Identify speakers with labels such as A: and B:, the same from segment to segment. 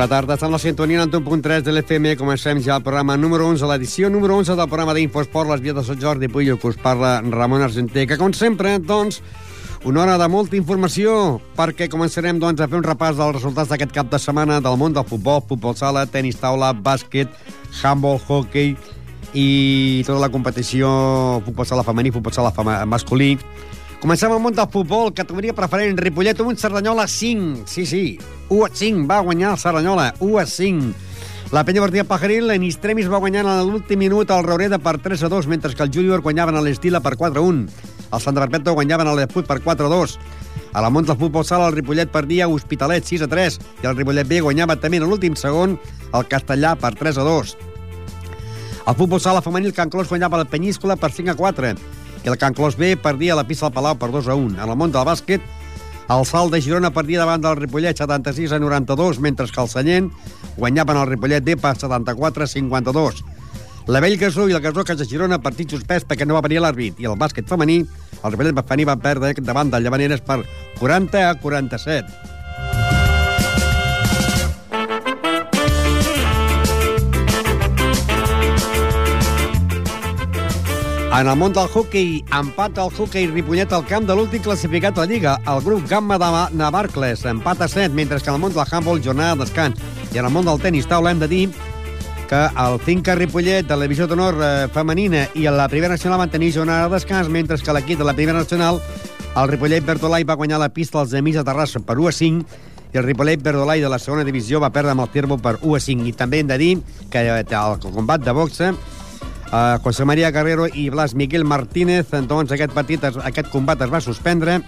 A: Bona tarda, estem a la sintonia en 1.3 de l'FM. Comencem ja el programa número 11, l'edició número 11 del programa d'Infosport, les vies de Sant Jordi Puyo, que us parla Ramon Argenter, que com sempre, doncs, una hora de molta informació, perquè començarem doncs, a fer un repàs dels resultats d'aquest cap de setmana del món del futbol, futbol sala, tenis taula, bàsquet, handball, hockey i tota la competició futbol sala femení, futbol sala masculí. Comencem el món del futbol, categoria preferent, Ripollet 1, Cerdanyola 5. Sí, sí, 1 a 5 va guanyar el Cerdanyola, 1 a 5. La penya partida Pajaril, en Istremis va guanyar en l'últim minut el Raureda per 3 a 2, mentre que el Júnior guanyaven a l'Estila per 4 a 1. El Sant Perpetu guanyaven a l'Esput per 4 a 2. A la Mont del Futbol Sala, el Ripollet perdia Hospitalet 6 a 3 i el Ripollet B guanyava també en l'últim segon el Castellà per 3 a 2. El futbol sala femení, el Can Clos guanyava la Penyíscola per 5 a 4 i el Can Clos B perdia la pista del Palau per 2 a 1. En el món del bàsquet, el Salt de Girona perdia davant del Ripollet 76 a 92, mentre que el Sallent guanyaven el Ripollet D per 74 a 52. La Vell Gasó i el Gasó Casa Girona, partit suspès perquè no va venir l'àrbit. I el bàsquet femení, el Ripollet femení va perdre davant del Llavaneres per 40 a 47. En el món del hockey, empat al hockey Ripollet al camp de l'últim classificat a la Lliga, el grup Gamma de Navarcles, empat a 7, mentre que en el món del handball, jornada de descans. I en el món del tenis taula hem de dir que el Finca Ripollet de la divisió d'honor eh, femenina i la primera nacional van tenir jornada de descans, mentre que l'equip de la primera nacional, el Ripollet Bertolai, va guanyar la pista als Amics de Terrassa per 1 a 5, i el Ripollet Verdolai de la segona divisió va perdre amb el Tirbo per 1 a 5. I també hem de dir que eh, el combat de boxa Uh, José María Guerrero i Blas Miguel Martínez, doncs aquest partit, es, aquest combat es va suspendre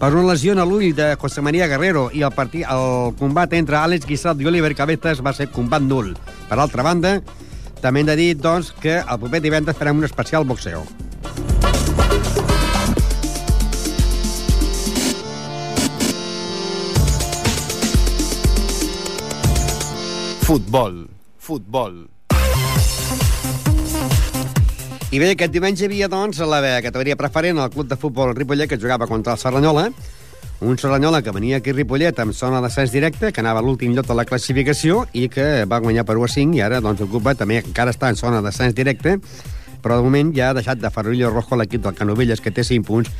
A: per una lesió a l'ull de José María Guerrero i el, partit, el combat entre Àlex Guissat i Oliver Cabezas va ser combat nul. Per altra banda, també hem de dir doncs, que el proper divendres farem un especial boxeo.
B: Futbol, futbol.
A: I bé, aquest diumenge hi havia, doncs, la categoria preferent al club de futbol Ripollet, que jugava contra el Serranyola. Un Serranyola que venia aquí a Ripollet amb zona d'ascens directe, que anava a l'últim lloc de la classificació i que va guanyar per 1 a 5 i ara, doncs, ocupa, també encara està en zona d'ascens directe, però de moment ja ha deixat de Ferrillo Rojo l'equip del Canovelles, que té 5 punts,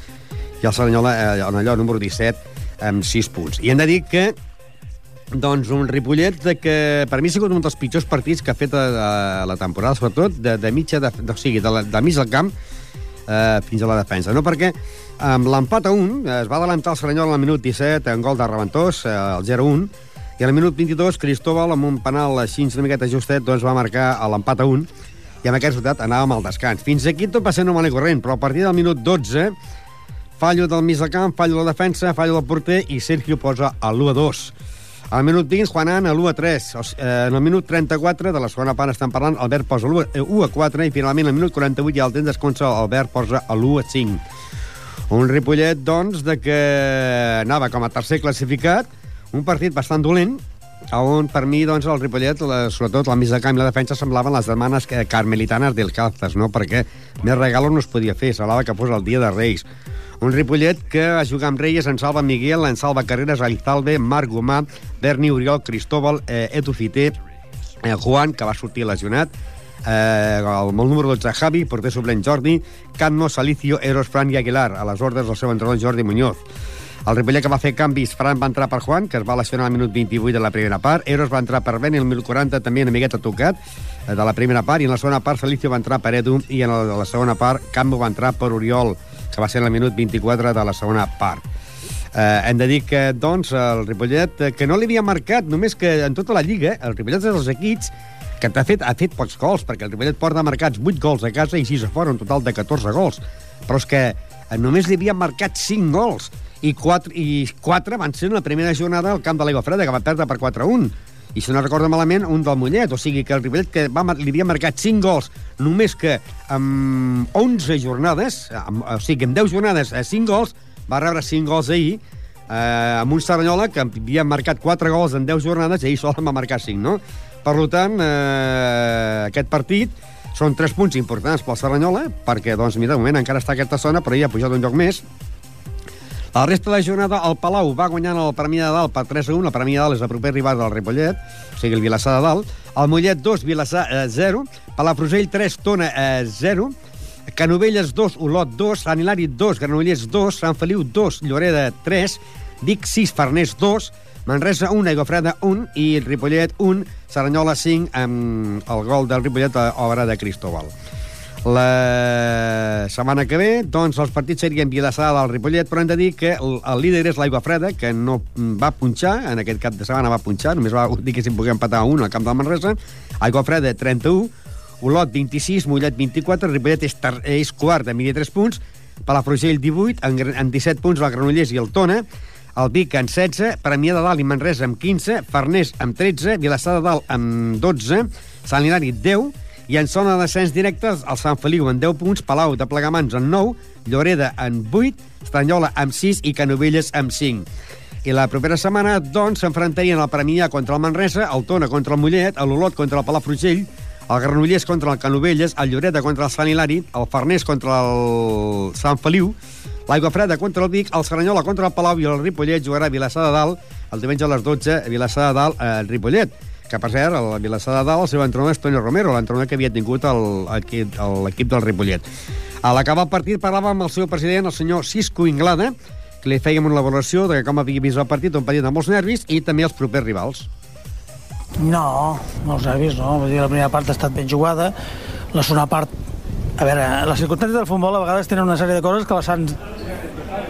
A: i el Serranyola, eh, en allò número 17, amb 6 punts. I hem de dir que doncs un Ripollet de que per mi ha sigut un dels pitjors partits que ha fet a, a la temporada, sobretot de, de mitja, de, de, o sigui, de, la, de mig del camp eh, fins a la defensa. No? Perquè amb l'empat a 1 es va adelantar el Seranyol al minut 17 en gol de Reventós, eh, el 0-1, i al minut 22 Cristóbal amb un penal així una miqueta justet doncs va marcar l'empat a 1 i amb aquest resultat anàvem al descans. Fins aquí tot va ser normal i corrent, però a partir del minut 12 fallo del mig del camp, fallo de la defensa, fallo del porter i Sergio posa el 1-2. Al minut 20, Juanan a l'1 a 3. O sigui, eh, en el minut 34 de la segona part estan parlant, Albert posa l'1 a 4 i finalment al minut 48 ja el temps desconsa, Albert posa l'1 a 5. Un Ripollet, doncs, de que anava com a tercer classificat, un partit bastant dolent, on per mi, doncs, el Ripollet, la, sobretot la mig de camp i la defensa, semblaven les demanes carmelitanes del Calzas, no? perquè més regalo no es podia fer, semblava que fos el dia de Reis. Un Ripollet que va jugar amb Reyes, en Salva Miguel, en Salva Carreras, Alizalbe, Marc Gomà, Berni Oriol, Cristóbal, eh, Edu Fiter, eh, Juan, que va sortir lesionat, eh, el, el número 12, Javi, porter suplent Jordi, Cadmo, Salicio, Eros, Fran i Aguilar, a les ordres del seu entrenador Jordi Muñoz. El Ripollet que va fer canvis, Fran va entrar per Juan, que es va lesionar al minut 28 de la primera part, Eros va entrar per Ben, i al minut 40 també una miqueta tocat, eh, de la primera part, i en la segona part Salicio va entrar per Edu, i en la, segona part Cambo va entrar per Oriol, que va ser en el minut 24 de la segona part. Eh, hem de dir que, doncs, el Ripollet, eh, que no li havia marcat, només que en tota la Lliga, el Ripollet és dels equips que ha fet, ha fet pocs gols, perquè el Ripollet porta marcats 8 gols a casa i 6 a fora, un total de 14 gols. Però és que eh, només li havien marcat 5 gols, i 4, i 4 van ser en la primera jornada al camp de l'Aigua Freda, que va perdre per 4-1 i si no recordo malament, un del Mollet. O sigui que el Ripollet que va, li havia marcat 5 gols només que amb 11 jornades, amb, o sigui, amb 10 jornades, a 5 gols, va rebre 5 gols ahir, eh, amb un Saranyola que havia marcat 4 gols en 10 jornades i ahir sol en va marcar 5, no? Per tant, eh, aquest partit són 3 punts importants pel Saranyola, perquè, doncs, mira, de moment encara està aquesta zona, però ja ha pujat un lloc més. La resta de la jornada, el Palau va guanyant el Premià de Dalt per 3 a 1. El Premià de Dalt és el proper rival del Ripollet, o sigui, el Vilassar de Dalt. El Mollet 2, Vilassar eh, 0. Palafrugell 3, Tona eh, 0. Canovelles 2, Olot 2. Sant Hilari 2, Granollers 2. Sant Feliu 2, Lloreda 3. Vic 6, Farners 2. Manresa 1, Aigofreda 1 i Ripollet 1, Saranyola 5 amb el gol del Ripollet a obra de Cristóbal. La setmana que ve, doncs, els partits serien Vilassar del Ripollet, però hem de dir que el, el líder és l'Aigua Freda, que no va punxar, en aquest cap de setmana va punxar, només va dir que si pogués empatar un al camp del Manresa. Aigua Freda, 31, Olot, 26, Mollet, 24, Ripollet és, tar, és quart amb 23 punts, Palafrugell, 18, amb, amb 17 punts el Granollers i el Tona, el Vic amb 16, Premià de Dalt i Manresa amb 15, Farners amb 13, Vilassar de Dalt amb 12, Sant Hilari 10, i en zona de descens directes, el Sant Feliu amb 10 punts, Palau de Plegamans amb 9, Lloreda amb 8, Estranyola amb 6 i Canovelles amb 5. I la propera setmana, doncs, s'enfrontarien el Premià contra el Manresa, el Tona contra el Mollet, l'Olot contra el Palafrugell, el Granollers contra el Canovelles, el Lloreda contra el Sant Hilari, el Farners contra el Sant Feliu, l'Aigua Freda contra el Vic, el Saranyola contra el Palau i el Ripollet jugarà a Vilassar de Dalt el diumenge a les 12 a Vilassar de Dalt, a Ripollet que per cert, a la Vilassar de Dalt el seu entrenador és Toni Romero, l'entrenador que havia tingut l'equip del Ripollet. A l'acabar el partit parlàvem amb el seu president, el senyor Cisco Inglada, que li fèiem una elaboració de com havia vist el partit, un partit amb molts nervis, i també els propers rivals.
B: No, els nervis no. Vull dir, la primera part ha estat ben jugada, la segona part... A veure, les circumstàncies del futbol a vegades tenen una sèrie de coses que les han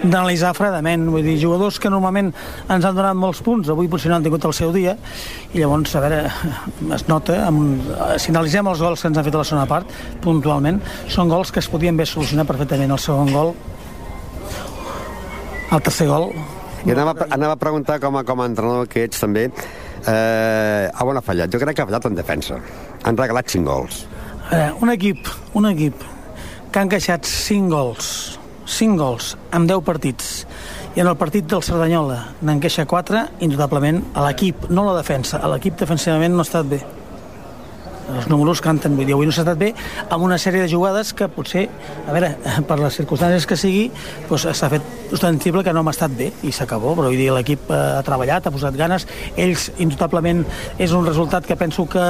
B: d'analitzar fredament, vull dir, jugadors que normalment ens han donat molts punts, avui potser no han tingut el seu dia, i llavors, a veure, es nota, amb, si analitzem els gols que ens han fet a la segona part, puntualment, són gols que es podien haver solucionat perfectament. El segon gol, el tercer gol...
A: I anava, anava a preguntar com a, com a entrenador que ets també, eh, a on ha fallat? Jo crec que ha fallat en defensa. Han regalat 5 gols.
B: Eh, un equip, un equip que ha encaixat 5 gols 5 gols amb 10 partits. I en el partit del Cerdanyola n'enqueixa 4, indudablement a l'equip, no a la defensa, a l'equip defensivament no ha estat bé els números canten, vull dir, avui no s'ha estat bé amb una sèrie de jugades que potser a veure, per les circumstàncies que sigui doncs s'ha fet ostensible que no m'ha estat bé i s'acabó, però vull dir, l'equip eh, ha treballat, ha posat ganes, ells indubtablement és un resultat que penso que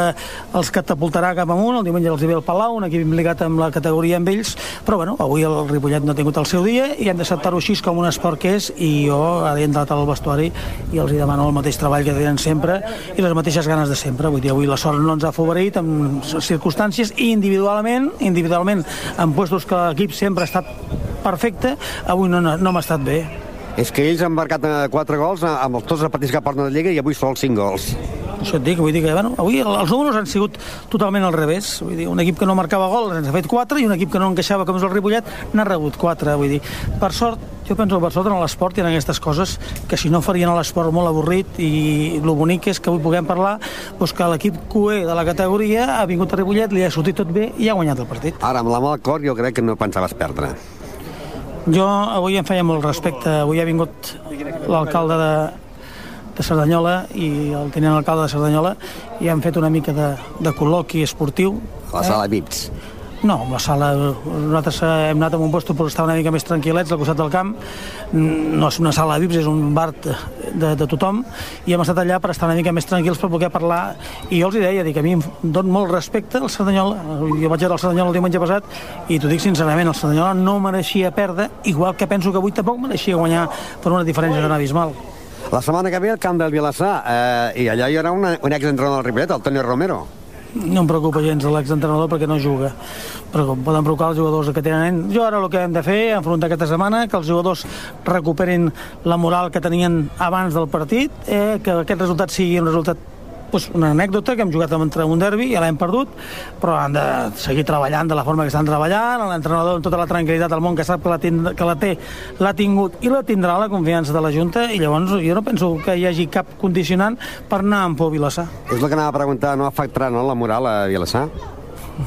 B: els catapultarà cap amunt, el diumenge els hi ve el Palau, un equip implicat amb la categoria amb ells, però bueno, avui el Ripollet no ha tingut el seu dia i hem d'acceptar-ho així com un esport que és. I jo he entrat al vestuari i els hi demano el mateix treball que tenen sempre i les mateixes ganes de sempre, vull dir, avui la sort no ens ha favorit amb circumstàncies i individualment, individualment en puestos que l'equip sempre ha estat perfecte, avui no, no, no m'ha estat bé.
A: És que ells han marcat 4 eh, gols amb tots els partits que porten de Lliga i avui són 5 gols.
B: Això et dic, vull dir que bueno, avui els números han sigut totalment al revés. Vull dir, un equip que no marcava gols ens ha fet 4 i un equip que no encaixava com és el Ripollet n'ha rebut 4. Vull dir, per sort, jo penso que per sort en l'esport i en aquestes coses que si no farien l'esport molt avorrit i el bonic és que avui puguem parlar doncs que l'equip QE de la categoria ha vingut a Ripollet, li ha sortit tot bé i ha guanyat el partit.
A: Ara, amb la mà al cor, jo crec que no pensaves perdre.
B: Jo avui em feia molt respecte. Avui ha vingut l'alcalde de, de Cerdanyola i el tenent alcalde de Cerdanyola i han fet una mica de, de col·loqui esportiu.
A: A la sala eh? VIPs.
B: No, la sala... Nosaltres hem anat a un lloc per estar una mica més tranquil·lets al costat del camp. No és una sala de VIPs, és un bar de, de tothom i hem estat allà per estar una mica més tranquils per poder parlar i jo els hi deia, dic, a mi em don molt respecte al Cerdanyola. Jo vaig veure el Cerdanyola el diumenge passat i t'ho dic sincerament, el Cerdanyola no mereixia perdre, igual que penso que avui tampoc mereixia guanyar per una diferència tan abismal.
A: La setmana que ve al camp del Vilassar, eh, i allà hi haurà una, un exentrenador del Ripollet, el Toni Romero.
B: No em preocupa gens l'exentrenador perquè no juga. Però com poden provocar els jugadors que tenen... Jo ara el que hem de fer, enfrontar aquesta setmana, que els jugadors recuperin la moral que tenien abans del partit, eh, que aquest resultat sigui un resultat pues, una anècdota que hem jugat entre un derbi i ja l'hem perdut, però han de seguir treballant de la forma que estan treballant, l'entrenador amb tota la tranquil·litat del món que sap que la, tind que la té, l'ha tingut i la tindrà la confiança de la Junta i llavors jo no penso que hi hagi cap condicionant per anar amb por a Vilassar.
A: És el que anava a preguntar, no afectarà no, la moral a Vilassar?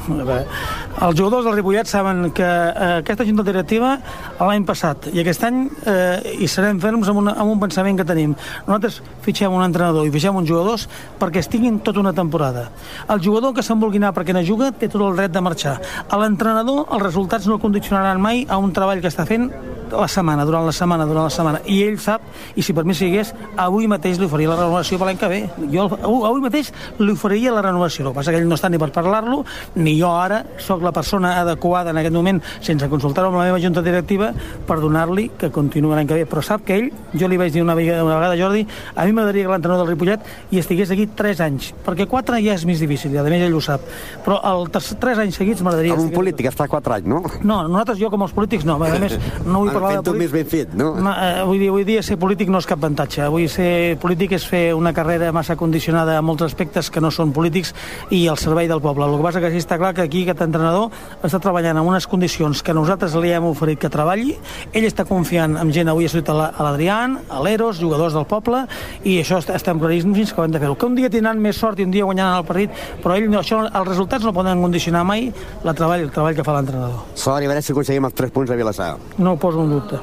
B: Els jugadors del Ripollet saben que eh, aquesta junta directiva l'any passat i aquest any eh, hi serem ferms amb, una, amb un pensament que tenim. Nosaltres fitxem un entrenador i fitxem uns jugadors perquè estiguin tota una temporada. El jugador que se'n vulgui anar perquè no juga té tot el dret de marxar. A l'entrenador els resultats no el condicionaran mai a un treball que està fent la setmana, durant la setmana, durant la setmana, i ell sap, i si per mi sigués, avui mateix li oferia la renovació per l'any que ve. Jo avui mateix li oferia la renovació, el que passa que ell no està ni per parlar-lo, ni jo ara sóc la persona adequada en aquest moment, sense consultar-ho amb la meva junta directiva, per donar-li que continuï l'any que ve. Però sap que ell, jo li vaig dir una vegada, una vegada Jordi, a mi m'agradaria que l'entrenador del Ripollet hi estigués aquí 3 anys, perquè 4 ja és més difícil, i a més ell ho sap. Però el 3 anys seguits m'agradaria...
A: Amb un polític està 4 anys, no?
B: No, nosaltres jo com els polítics no, a més no vull parlar
A: de polític. més ben fet, no?
B: no eh, vull dir, avui dia ser polític no és cap avantatge. Avui ser polític és fer una carrera massa condicionada a molts aspectes que no són polítics i al servei del poble. El que passa que sí està clar que aquí aquest entrenador està treballant en unes condicions que nosaltres li hem oferit que treballi. Ell està confiant en gent, avui ha sortit a l'Adrián, a l'Eros, jugadors del poble, i això estem claríssims que ho hem de fer-ho. Que un dia tindran més sort i un dia guanyaran el partit, però ell, això, els resultats no poden condicionar mai la treball, el treball que fa l'entrenador.
A: Sort i a veure si aconseguim els 3 punts a Vilassar.
B: No ho poso en dubte.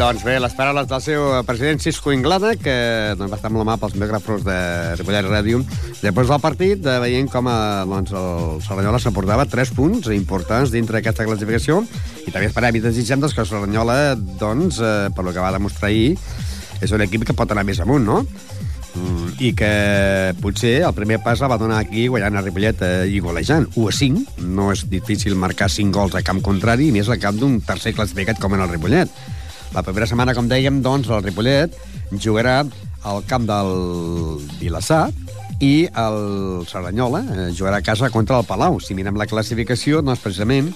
A: Doncs bé, les paraules del seu president Cisco Inglada, que doncs, va estar la mà pels micròfons de Ripollet Ràdio. Després del partit, de veient com a, eh, doncs, el Serranyola s'aportava 3 punts importants dintre d'aquesta classificació i també esperem i desitgem doncs, que el Serranyola, doncs, eh, per lo que va demostrar ahir, és un equip que pot anar més amunt, no? I que potser el primer pas va donar aquí guanyant a Ripollet eh, i golejant. 1 a 5, no és difícil marcar 5 gols a camp contrari i més a camp d'un tercer classificat com en el Ripollet. La primera setmana, com dèiem, doncs, el Ripollet jugarà al camp del Vilassar i el Serranyola eh, jugarà a casa contra el Palau. Si mirem la classificació, doncs, precisament,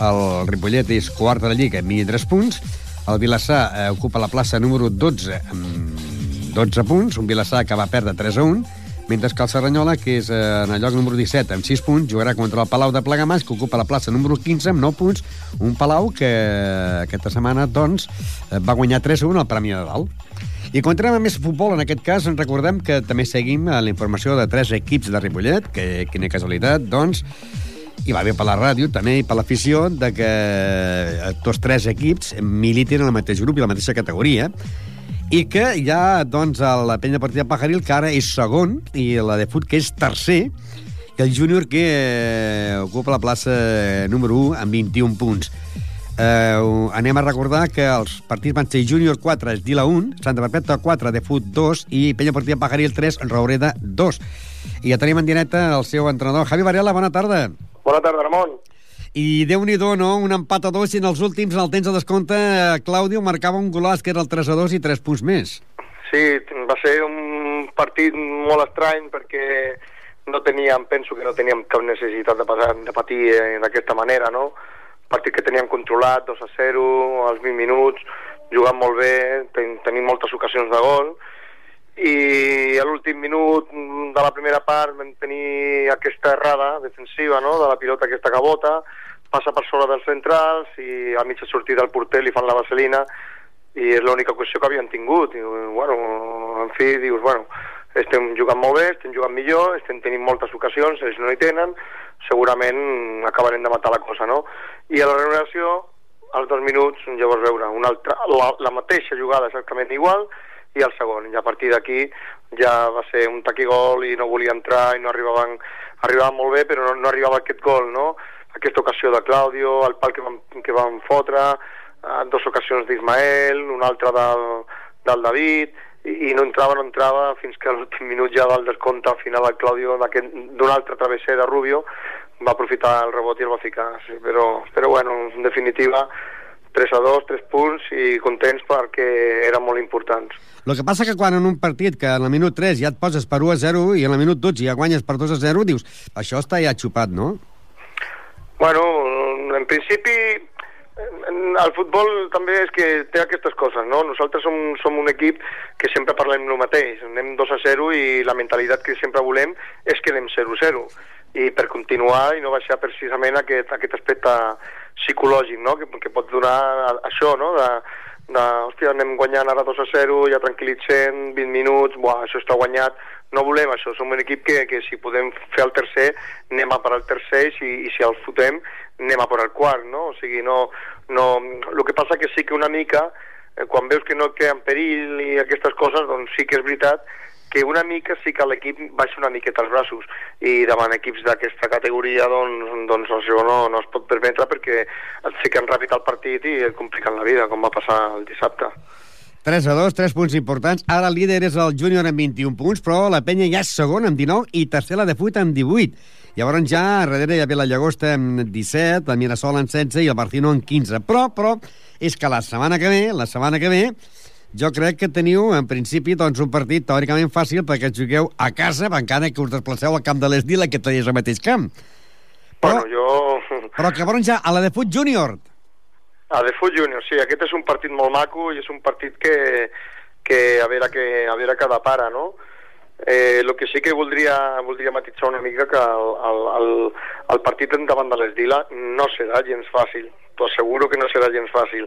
A: el Ripollet és quart de la Lliga amb 3 punts, el Vilassar eh, ocupa la plaça número 12 amb 12 punts, un Vilassar que va perdre 3 a 1, mentre que el Serranyola, que és eh, en el lloc número 17 amb 6 punts, jugarà contra el Palau de Plegamàs, que ocupa la plaça número 15 amb 9 punts, un Palau que aquesta setmana doncs, eh, va guanyar 3-1 al Premi de Dalt. I quan entrem a més futbol, en aquest cas, ens recordem que també seguim la informació de tres equips de Ripollet, que quina casualitat, doncs, i va bé per la ràdio, també, i per l'afició, de que tots tres equips militen en el mateix grup i la mateixa categoria i que hi ha doncs, la penya partida Pajaril, que ara és segon, i la de Fut, que és tercer, i el júnior, que eh, ocupa la plaça número 1 amb 21 punts. Eh, anem a recordar que els partits van ser júnior 4, Esdila 1, Santa Perpètua 4, de Fut 2 i Penya Partida Pajaril 3, Raureda 2. I ja tenim en directe el seu entrenador. Javi Varela, bona tarda.
C: Bona tarda, Ramon
A: i déu nhi no? Un empat a dos i en els últims, en el temps de descompte, Claudio marcava un golàs que era el 3 a 2 i 3 punts més.
C: Sí, va ser un partit molt estrany perquè no teníem, penso que no teníem cap necessitat de, passar, de patir d'aquesta manera, no? Partit que teníem controlat, 2 a 0, als 20 minuts, jugant molt bé, ten, tenim moltes ocasions de gol, i a l'últim minut de la primera part vam tenir aquesta errada defensiva no? de la pilota aquesta que bota passa per sobre dels centrals i a mitja sortida del porter li fan la vaselina i és l'única qüestió que havien tingut i, bueno, en fi, dius, bueno estem jugant molt bé, estem jugant millor estem tenint moltes ocasions, ells no hi tenen segurament acabarem de matar la cosa no? i a la renovació als dos minuts, llavors veure una altra, la, la mateixa jugada exactament igual i el segon. I a partir d'aquí ja va ser un taquigol i no volia entrar i no arribaven, arribaven molt bé, però no, no arribava aquest gol, no? Aquesta ocasió de Claudio, el pal que van, que van fotre, en dues ocasions d'Ismael, una altra del, del David, i, i no entrava, no entrava, fins que l'últim minut ja del descompte al final el Claudio d'un altre travesser de Rubio va aprofitar el rebot i el va ficar, sí, però, però bueno, en definitiva 3 a 2, 3 punts i contents perquè eren molt importants.
A: El que passa que quan en un partit que en el minut 3 ja et poses per 1 a 0 i en el minut 12 ja guanyes per 2 a 0, dius, això està ja xupat, no?
C: Bueno, en principi el futbol també és que té aquestes coses, no? Nosaltres som, som un equip que sempre parlem el mateix, anem 2 a 0 i la mentalitat que sempre volem és que anem 0 a 0 i per continuar i no baixar precisament aquest, aquest aspecte psicològic no? que, que pot donar això, no? de, de, hòstia, anem guanyant ara 2 a 0, ja tranquil·litzem, 20 minuts, buah, això està guanyat, no volem això, som un equip que, que si podem fer el tercer, anem a per al tercer, i si, i si el fotem, anem a per al quart, no? O sigui, no, no... El que passa que sí que una mica, eh, quan veus que no queda en perill i aquestes coses, doncs sí que és veritat que una mica sí que l'equip baixa una miqueta els braços i davant equips d'aquesta categoria doncs, doncs això no, no es pot permetre perquè et fiquen ràpid al partit i et compliquen la vida, com va passar el dissabte.
A: 3 a 2, 3 punts importants. Ara el líder és el júnior amb 21 punts, però la penya ja és segon amb 19 i tercer la de fut amb 18. Llavors ja darrere hi ha la Llagosta amb 17, el Mirasol amb 16 i el Barcino amb 15. Però, però, és que la setmana que ve, la setmana que ve, jo crec que teniu, en principi, doncs, un partit teòricament fàcil perquè jugueu a casa, encara que us desplaceu al camp de l'Esdila, que tenies al mateix camp.
C: Però, bueno, jo...
A: Però que llavors ja, a la de fut júnior,
C: a de Foot Junior, sí, aquest és un partit molt maco i és un partit que, que a veure que a veure cada para, no? Eh, el que sí que voldria, voldria matitzar una mica que el, el, el, el partit davant de l'Esdila no serà gens fàcil, t'ho asseguro que no serà gens fàcil.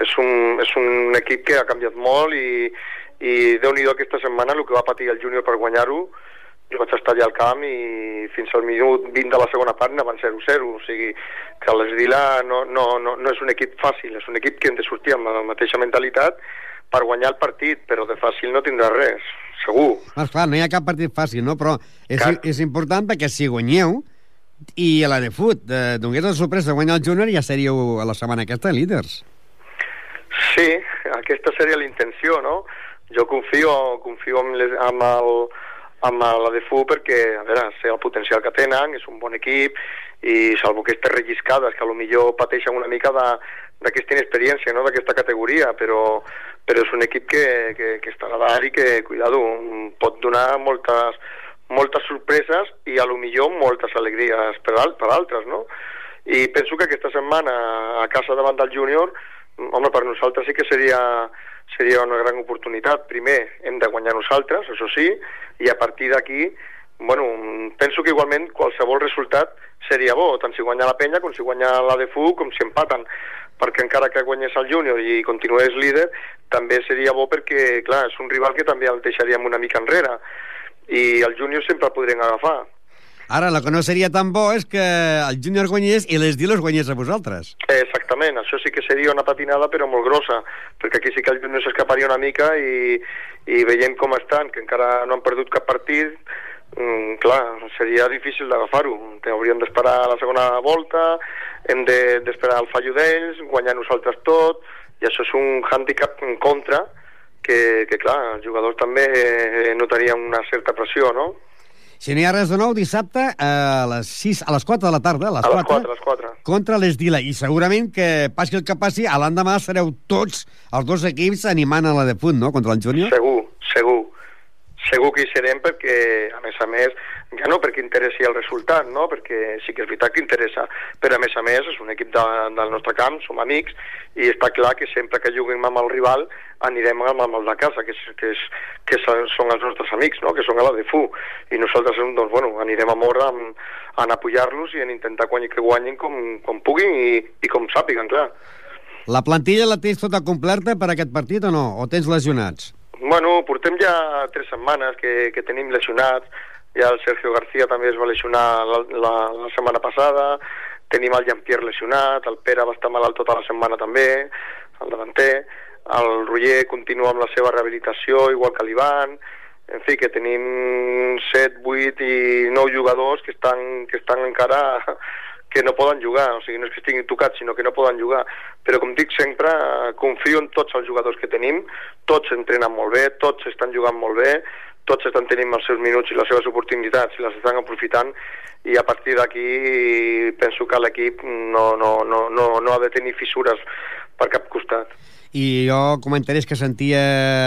C: És un, és un equip que ha canviat molt i, i déu-n'hi-do aquesta setmana el que va patir el júnior per guanyar-ho jo vaig estar allà al camp i fins al minut 20 de la segona part van 0-0, o sigui que l'Esdila no, no, no, no és un equip fàcil, és un equip que hem de sortir amb la mateixa mentalitat per guanyar el partit, però de fàcil no tindrà res, segur.
A: Mas clar, no hi ha cap partit fàcil, no? Però és, és important perquè si guanyeu i a la de fut eh, donés la sorpresa de guanyar el júnior ja seríeu a la setmana aquesta líders.
C: Sí, aquesta seria la intenció, no? Jo confio, confio amb, les, amb el, amb la de FU perquè, a veure, sé el potencial que tenen, és un bon equip i salvo aquestes relliscades que a lo millor pateixen una mica d'aquesta inexperiència, no?, d'aquesta categoria, però, però és un equip que, que, que està a dalt i que, cuidado, pot donar moltes, moltes sorpreses i a lo millor moltes alegries per, al, per altres, no? I penso que aquesta setmana a casa davant del júnior, home, per nosaltres sí que seria seria una gran oportunitat. Primer, hem de guanyar nosaltres, això sí, i a partir d'aquí, bueno, penso que igualment qualsevol resultat seria bo, tant si guanya la penya com si guanya la de FU, com si empaten perquè encara que guanyés el júnior i continués líder, també seria bo perquè, clar, és un rival que també el deixaríem una mica enrere i el júnior sempre el podrien agafar
A: Ara, el que no seria tan bo és que el júnior guanyés i les dilos guanyés a vosaltres.
C: Exactament, això sí que seria una patinada però molt grossa, perquè aquí sí que el júnior s'escaparia una mica i, i veient com estan, que encara no han perdut cap partit, mm, clar, seria difícil d'agafar-ho. Hauríem d'esperar la segona volta, hem d'esperar de, el fallo d'ells, guanyar nosaltres tot, i això és un hàndicap en contra que, que clar, els jugadors també eh, notarien una certa pressió, no?
A: Si no hi ha res de nou, dissabte a les 6, a les 4 de la tarda, a les,
C: a les
A: 4,
C: 4, les 4.
A: contra l'Esdila. I segurament que passi el que passi, a l'endemà sereu tots els dos equips animant a la de punt, no?, contra el júnior.
C: Segur, segur. Segur que hi serem perquè, a més a més, ja no perquè interessi el resultat, no? perquè sí que és veritat que interessa, però a més a més és un equip de, del nostre camp, som amics, i està clar que sempre que juguem amb el rival anirem amb el de casa, que, és, que, és, que són els nostres amics, no? que són a la de FU, i nosaltres doncs, bueno, anirem a mort amb, a apoyar-los i en intentar guanyar, que guanyin com, com puguin i, i com sàpiguen, clar.
A: La plantilla la tens tota completa per aquest partit o no? O tens lesionats?
C: Bueno, portem ja tres setmanes que, que tenim lesionats, ja el Sergio García també es va lesionar la, la, la setmana passada, tenim el Jean-Pierre lesionat, el Pere va estar malalt tota la setmana també, el davanter, el Roger continua amb la seva rehabilitació, igual que l'Ivan, en fi, que tenim 7, 8 i 9 jugadors que estan, que estan encara que no poden jugar, o sigui, no és que estiguin tocats, sinó que no poden jugar. Però, com dic sempre, confio en tots els jugadors que tenim, tots entrenen molt bé, tots estan jugant molt bé, tots estan tenint els seus minuts i les seves oportunitats i les estan aprofitant i a partir d'aquí penso que l'equip no, no, no, no, no ha de tenir fissures per cap costat.
A: I jo comentaris que sentia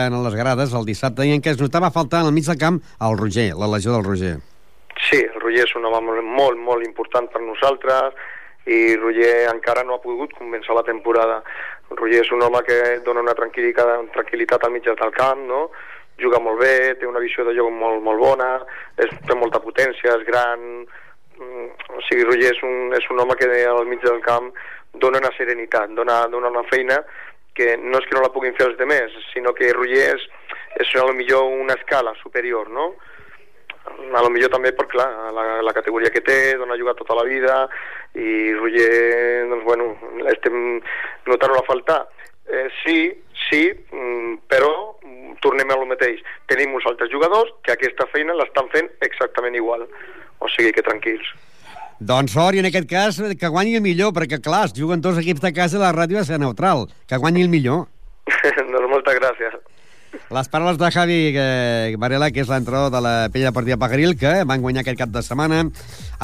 A: en les grades el dissabte i en què es notava faltar al mig del camp el Roger, la legió del Roger.
C: Sí, Roger és un home molt, molt, molt important per nosaltres i Roger encara no ha pogut començar la temporada. Roger és un home que dona una tranquil·litat, tranquil·litat al mig del camp, no? juga molt bé, té una visió de joc molt, molt bona, és, té molta potència, és gran... Mm, o sigui, Roger és un, és un home que al mig del camp dona una serenitat, dona, dona una feina que no és que no la puguin fer els demés, sinó que Roger és, és a lo millor una escala superior, no? A lo millor també per, clar, la, la categoria que té, dona jugat tota la vida, i Roger, doncs, bueno, estem notant-ho a faltar. Eh, sí, sí, mm, però tornem a lo mateix. Tenim uns altres jugadors que aquesta feina l'estan fent exactament igual. O sigui que tranquils.
A: Doncs sort, i en aquest cas que guanyi el millor, perquè clar, es juguen dos equips de casa i la ràdio ha ser neutral. Que guanyi el millor.
C: doncs moltes gràcies.
A: Les paraules de Javi eh, Varela, que és l'entrenador de la Pella Deportiva Pagaril, que van guanyar aquest cap de setmana en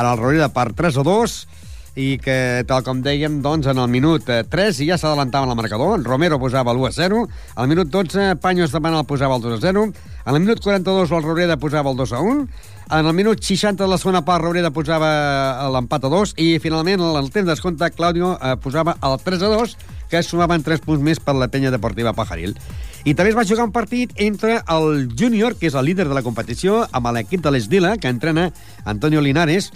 A: el Roureda per 3 a 2, i que, tal com dèiem, doncs, en el minut 3 eh, ja s'adelantava el marcador. Romero posava l'1 a 0. Al minut 12, Paños de Manal posava el 2 a 0. En el minut 42, el Roureda posava el 2 a 1. En el minut 60 de la segona part, Roureda posava l'empat a 2. I, finalment, en el temps d'escompte, Claudio eh, posava el 3 a 2, que sumaven 3 punts més per la penya deportiva Pajaril. I també es va jugar un partit entre el júnior, que és el líder de la competició, amb l'equip de l'Esdila, que entrena Antonio Linares,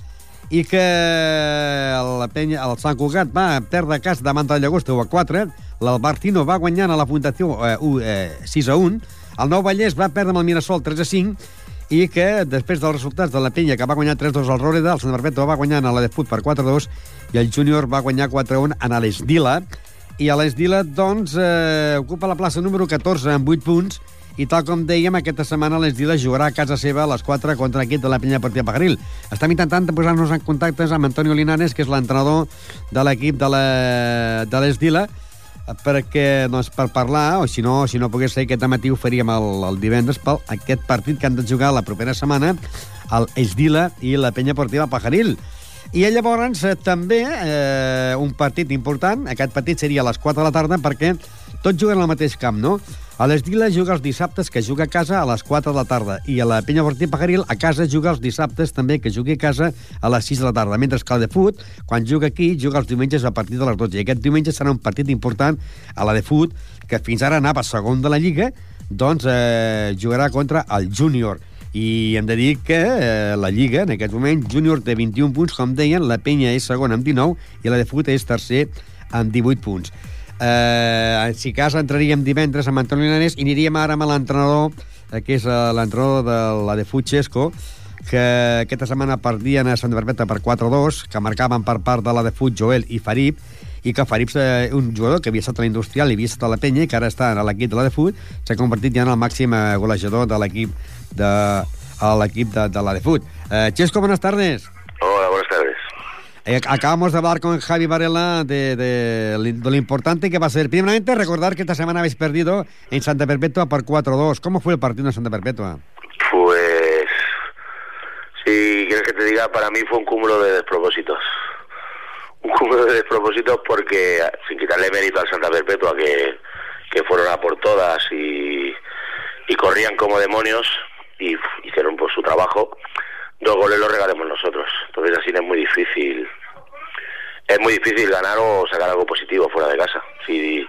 A: i que la penya, el Sant Cugat va perdre cas davant del Llagosta 1 a 4, l'Albertino va guanyar a la Fundació eh, 1, eh, 6 a 1, el Nou Vallès va perdre amb el Mirasol 3 a 5, i que després dels resultats de la penya que va guanyar 3-2 al Roreda, el Sant Barbeto va guanyar a la de Fut per 4-2 i el Júnior va guanyar 4-1 a l'Esdila i a l'Esdila doncs eh, ocupa la plaça número 14 amb 8 punts i tal com dèiem, aquesta setmana l'Esdila jugarà a casa seva a les 4 contra l'equip de la Penya Partida Pagaril. Estem intentant posar-nos en contactes amb Antonio Linares, que és l'entrenador de l'equip de l'Esdila, perquè, doncs, per parlar, o si no, si no pogués ser aquest matí ho faríem el, el divendres pel aquest partit que han de jugar la propera setmana el Esdila i la Penya Portiva Pajaril. I llavors eh, també eh, un partit important, aquest partit seria a les 4 de la tarda perquè tots juguen al mateix camp, no? A l'Esdila juga els dissabtes, que juga a casa a les 4 de la tarda, i a la Penya Bortí Pajaril a casa juga els dissabtes també, que jugui a casa a les 6 de la tarda, mentre que la de Fut, quan juga aquí, juga els diumenges a partir de les 12. I aquest diumenge serà un partit important a la de Fut, que fins ara anava segon de la Lliga, doncs eh, jugarà contra el Júnior i hem de dir que eh, la Lliga, en aquest moment, júnior té 21 punts, com deien, la Penya és segona amb 19 i la de Fut és tercer amb 18 punts. Eh, si cas, entraríem divendres amb Antoni Linares i aniríem ara amb l'entrenador, eh, que és eh, l'entrenador de la de Fut Xesco, que aquesta setmana perdien a Santa Barbeta per 4-2, que marcaven per part de la de Fut Joel i Farib, i que Farib, eh, un jugador que havia estat a la Industrial i havia estat a la Penya i que ara està a l'equip de la de Fut, s'ha convertit ja en el màxim eh, golejador de l'equip de l'equip de, de la de Fut. Eh, Chesco, buenas tardes.
D: Hola, buenas tardes.
A: Eh, acabamos de hablar con Javi Varela de, de, de, lo importante que va a ser. Primeramente, recordar que esta semana habéis perdido en Santa Perpetua por 4-2. ¿Cómo fue el partido en Santa Perpetua?
D: Pues, si quieres que te diga, para mí fue un cúmulo de despropósitos. Un cúmulo de despropósitos porque, sin quitarle mérito al Santa Perpetua, que, que fueron a por todas y, y corrían como demonios, y hicieron por su trabajo, dos goles los regalemos nosotros. Entonces así es muy difícil. Es muy difícil ganar o sacar algo positivo fuera de casa. Si,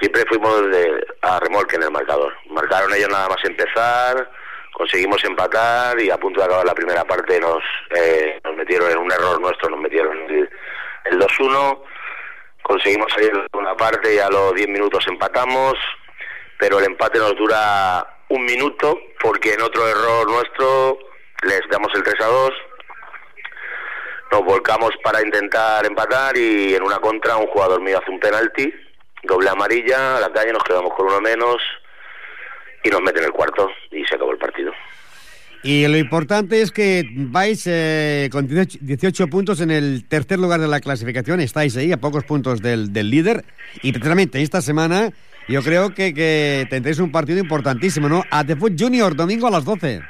D: siempre fuimos de, a remolque en el marcador. Marcaron ellos nada más empezar, conseguimos empatar y a punto de acabar la primera parte nos, eh, nos metieron en un error nuestro, nos metieron el, el 2-1, conseguimos salir de una parte y a los 10 minutos empatamos, pero el empate nos dura un minuto porque en otro error nuestro les damos el 3 a 2 nos volcamos para intentar empatar y en una contra un jugador mío hace un penalti doble amarilla a la calle nos quedamos con uno menos y nos meten el cuarto y se acabó el partido
A: y lo importante es que vais eh, con 18 puntos en el tercer lugar de la clasificación, estáis ahí a pocos puntos del, del líder y precisamente esta semana yo creo que, que tendréis un partido importantísimo, ¿no? A The Foot Junior, domingo a las 12.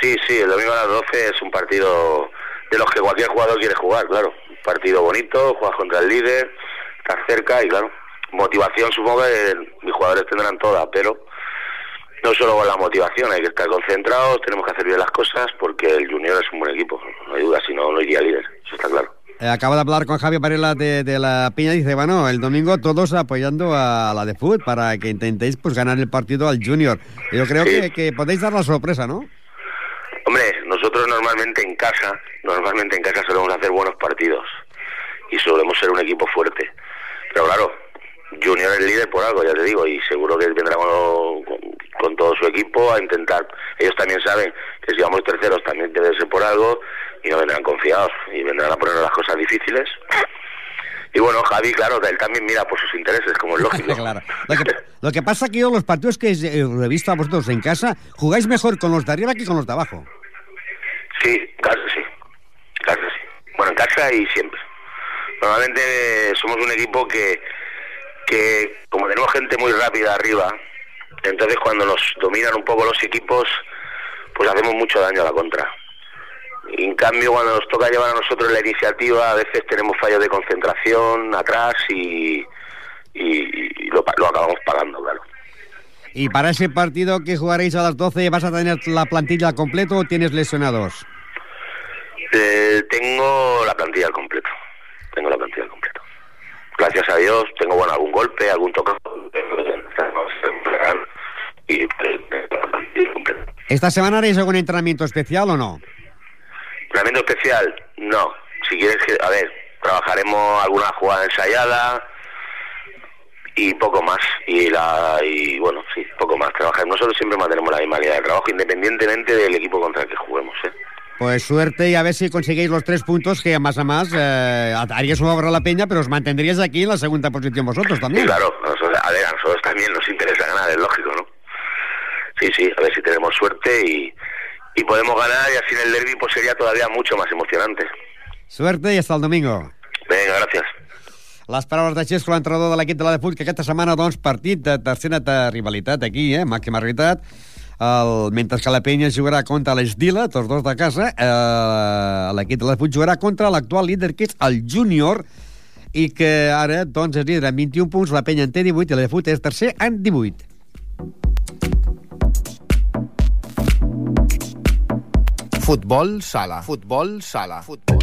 D: Sí, sí, el domingo a las 12 es un partido de los que cualquier jugador quiere jugar, claro. Un partido bonito, juegas contra el líder, estás cerca y claro, motivación supongo que mis jugadores tendrán toda, pero no solo con la motivación, hay que estar concentrados, tenemos que hacer bien las cosas porque el Junior es un buen equipo, no hay duda, si no, no iría líder, eso está claro.
A: Eh, acaba de hablar con Javier Varela de, de, la Piña. Dice, bueno, el domingo todos apoyando a la de Foot para que intentéis pues ganar el partido al Junior. Yo creo sí. que, que, podéis dar la sorpresa, ¿no?
D: Hombre, nosotros normalmente en casa, normalmente en casa solemos hacer buenos partidos y solemos ser un equipo fuerte. Pero claro, Junior es líder por algo, ya te digo, y seguro que vendrá con, con, todo su equipo a intentar. Ellos también saben que si vamos terceros también debe ser por algo y no vendrán confiados y vendrán a poner las cosas difíciles. Y bueno, Javi, claro, él también mira por sus intereses, como es lógico.
A: claro. Lo que, lo que pasa que yo los partidos que he visto a vosotros en casa, jugáis mejor con los de arriba que con los de abajo.
D: Sí, claro sí. Claro sí. Bueno, en casa y siempre. Normalmente somos un equipo que, que como tenemos gente muy rápida arriba, entonces cuando nos dominan un poco los equipos, pues hacemos mucho daño a la contra. Y en cambio, cuando nos toca llevar a nosotros la iniciativa, a veces tenemos fallos de concentración atrás y, y, lo, lo, acabamos pagando, claro.
A: ¿Y para ese partido que jugaréis a las 12 vas a tener la plantilla al completo o tienes lesionados?
D: Eh, tengo la plantilla al completo. Tengo la plantilla al completo. Gracias a Dios, tengo bueno algún golpe, algún toque. Y,
A: ¿Esta semana haréis algún entrenamiento especial o no?
D: Entrenamiento especial, no. Si quieres que, a ver, trabajaremos alguna jugada ensayada y poco más. Y la y bueno, sí, poco más. Trabajar. Nosotros siempre mantenemos la misma línea de trabajo, independientemente del equipo contra el que juguemos. ¿eh?
A: Pues suerte y a ver si conseguís los tres puntos que más a más eh, haríais un favor a la peña, pero os mantendríais aquí en la segunda posición vosotros también.
D: Sí, claro, a, ver, a nosotros también nos interesa ganar, es lógico, ¿no? Sí, sí, a ver si tenemos suerte y, y podemos ganar y así en el derby pues sería todavía mucho más emocionante.
A: Suerte i hasta el domingo.
D: Vinga, gràcies.
A: Les paraules de Xesco, l'entrenador de l'equip de la de Puig, que aquesta setmana, doncs, partit de tercera rivalitat aquí, eh, màxima rivalitat, el, mentre que la penya jugarà contra l'Esdila, tots dos de casa, eh, l'equip de Puig jugarà contra l'actual líder, que és el júnior, i que ara, doncs, és líder amb 21 punts, la penya en té 18 i Puig és tercer amb 18.
E: Futbol sala. Futbol sala. Futbol.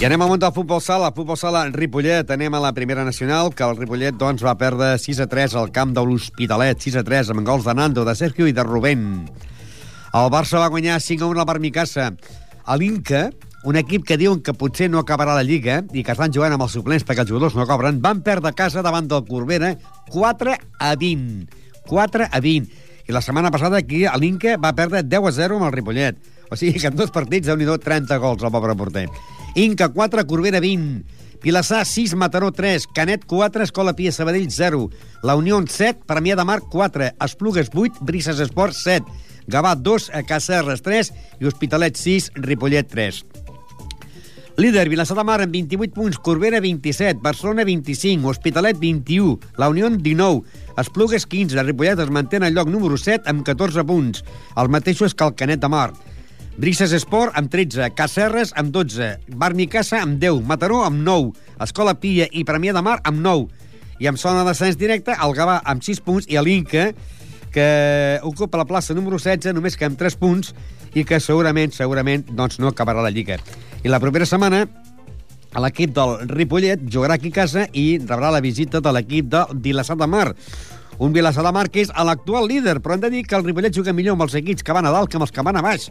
A: I anem al món del futbol sala. Futbol sala Ripollet. Anem a la primera nacional, que el Ripollet doncs, va perdre 6 a 3 al camp de l'Hospitalet. 6 a 3 amb gols de Nando, de Sergio i de Rubén. El Barça va guanyar 5 a 1 al Barmicassa. A l'Inca, un equip que diuen que potser no acabarà la Lliga i que estan jugant amb els suplents perquè els jugadors no cobren, van perdre casa davant del Corbera 4 a 20. 4 a 20. I la setmana passada aquí a l'Inca va perdre 10 a 0 amb el Ripollet. O sigui que en dos partits, déu nhi 30 gols al pobre porter. Inca 4, Corbera 20. Vilassar 6, Mataró 3, Canet 4, Escola Pia Sabadell 0, La Unió 7, Premià de Mar 4, Esplugues 8, Brises Esport 7, Gavà 2, Cacerres 3 i Hospitalet 6, Ripollet 3. Líder, Vilassar de Mar amb 28 punts, Corbera 27, Barcelona 25, Hospitalet 21, La Unió 19, Esplugues 15, la Ripollet es manté en el lloc número 7 amb 14 punts. El mateix és que el Canet de Mar. Brises Esport amb 13, Cacerres amb 12, Barmicassa amb 10, Mataró amb 9, Escola Pia i Premià de Mar amb 9. I amb zona de descens directe, el Gavà amb 6 punts i l'Inca, que ocupa la plaça número 16 només que amb 3 punts i que segurament, segurament, doncs no acabarà la Lliga. I la propera setmana l'equip del Ripollet jugarà aquí a casa i rebrà la visita de l'equip de Vilassar de Mar. Un Vilassar de Mar que és l'actual líder, però hem de dir que el Ripollet juga millor amb els equips que van a dalt que amb els que van a baix.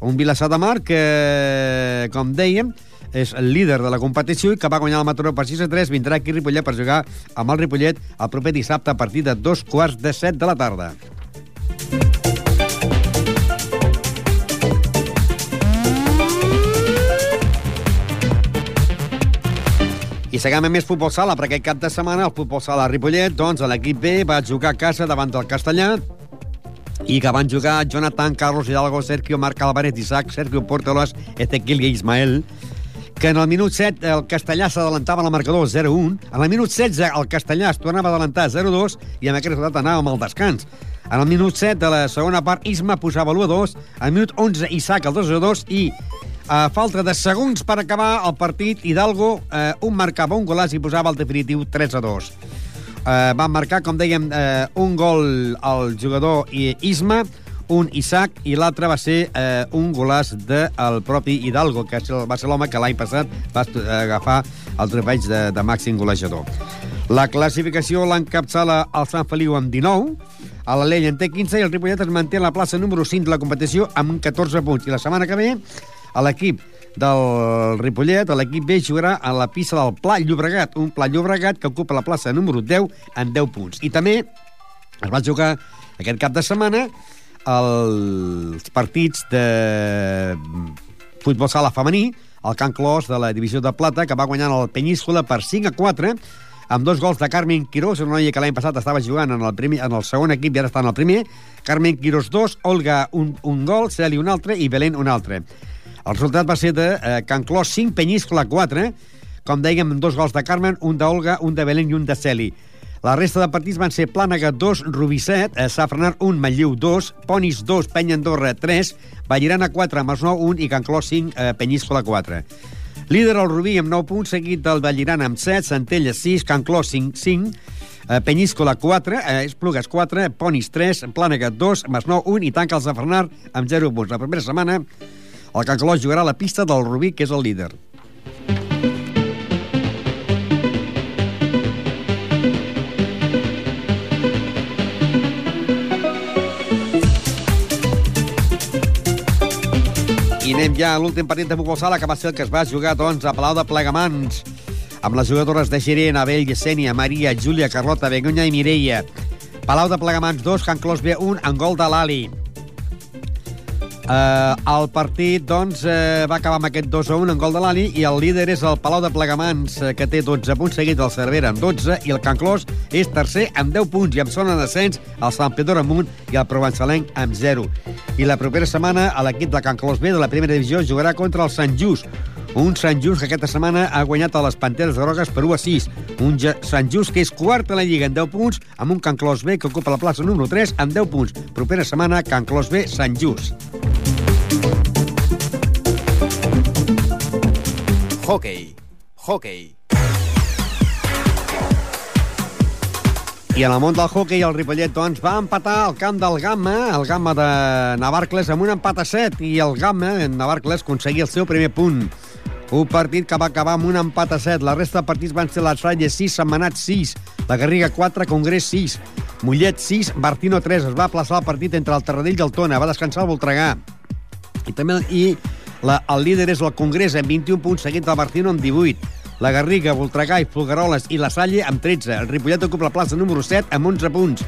A: Un Vilassar de Mar que, com dèiem, és el líder de la competició i que va guanyar el Mataró per 6 a 3, vindrà aquí Ripollet per jugar amb el Ripollet el proper dissabte a partir de dos quarts de set de la tarda. I seguim més futbol sala, perquè aquest cap de setmana el futbol sala Ripollet, doncs l'equip B va jugar a casa davant del Castellà i que van jugar Jonathan, Carlos Hidalgo, Sergio Marc Alvarez, Isaac, Sergio Portolas, Ezequiel i Ismael, que en el minut 7 el Castellà s'adelantava al marcador 0-1, en el minut 16 el Castellà es tornava a adelantar 0-2 i amb aquest resultat anàvem al descans. En el minut 7 de la segona part Isma posava l'1-2, al minut 11 Isaac el 2-2 i a falta de segons per acabar el partit, Hidalgo eh, un marcava un golàs i posava el definitiu 3 a 2. Eh, van marcar, com dèiem, eh, un gol al jugador Isma, un Isaac i l'altre va ser eh, un golàs del propi Hidalgo, que va ser l'home que l'any passat va agafar el trofeig de, de màxim golejador. La classificació l'encapçala el Sant Feliu amb 19, a la Llei en té 15 i el Ripollet es manté a la plaça número 5 de la competició amb 14 punts. I la setmana que ve l'equip del Ripollet, l'equip B jugarà a la pista del Pla Llobregat, un Pla Llobregat que ocupa la plaça número 10 en 10 punts. I també Es va jugar aquest cap de setmana els partits de futbol sala femení, el Can Clos de la divisió de plata, que va guanyar el Penyíscola per 5 a 4, amb dos gols de Carmen Quirós, una noia que l'any passat estava jugant en el, primer, en el segon equip i ara està en el primer. Carmen Quirós 2, Olga un, un gol, Celi un altre i Belén un altre. El resultat va ser de eh, Can Clos 5, Penyíscola 4, com dèiem, dos gols de Carmen, un d'Olga, un de Belén i un de Celi. La resta de partits van ser Plànega 2, Rubí 7, eh, Safranar 1, Manlliu 2, Ponis 2, Penya Andorra 3, Vallirana 4, Masnou 1 i Can Clos 5, eh, Penyíscola 4. Líder el Rubí amb 9 punts, seguit del Vallirana amb 7, Centella 6, Can Clos 5, 5, eh, Penyíscola 4, eh, Esplugues 4, Ponis 3, Plànega 2, Masnou 1 i tanca el Safranar amb 0 punts. La primera setmana el Can jugarà a la pista del Rubí, que és el líder. I anem ja a l'últim partit de futbol sala, que va ser el que es va jugar doncs, a Palau de Plegamans, amb les jugadores de Gerent, Abel, Yesenia, Maria, Júlia, Carlota, Begoña i Mireia. Palau de Plegamans 2, Can Clos B1, en gol de l'Ali. Uh, el partit doncs, uh, va acabar amb aquest 2 a 1 en gol de l'Ali i el líder és el Palau de Plegamans uh, que té 12 punts seguit del Cervera amb 12 i el Can Clos és tercer amb 10 punts i amb zona de descens el Sant Pedro amunt i el Provençalenc amb 0 i la propera setmana l'equip de Can Clos B de la primera divisió jugarà contra el Sant Just un Sant Just que aquesta setmana ha guanyat a les Panteres Grogues per 1 a 6. Un Sant Just que és quart a la Lliga en 10 punts, amb un Can Clos B que ocupa la plaça número 3 amb 10 punts. Propera setmana, Can Clos B, Sant Just.
E: Hockey. Hockey.
A: I en el món del hockey, el Ripollet doncs, va empatar al camp del Gamma, el Gamma de Navarcles, amb un empat a 7, i el Gamma, en Navarcles, aconseguia el seu primer punt. Un partit que va acabar amb un empat a 7. La resta de partits van ser la Salle 6, Setmanat 6, la Garriga 4, Congrés 6, Mollet 6, Bartino 3. Es va plaçar el partit entre el Terradell i el Tona. Va descansar el Voltregà. I també i la, el líder és el Congrés amb 21 punts, seguit del Bartino amb 18. La Garriga, Voltregà i Folgueroles i la Salle amb 13. El Ripollet ocupa la plaça número 7 amb 11 punts.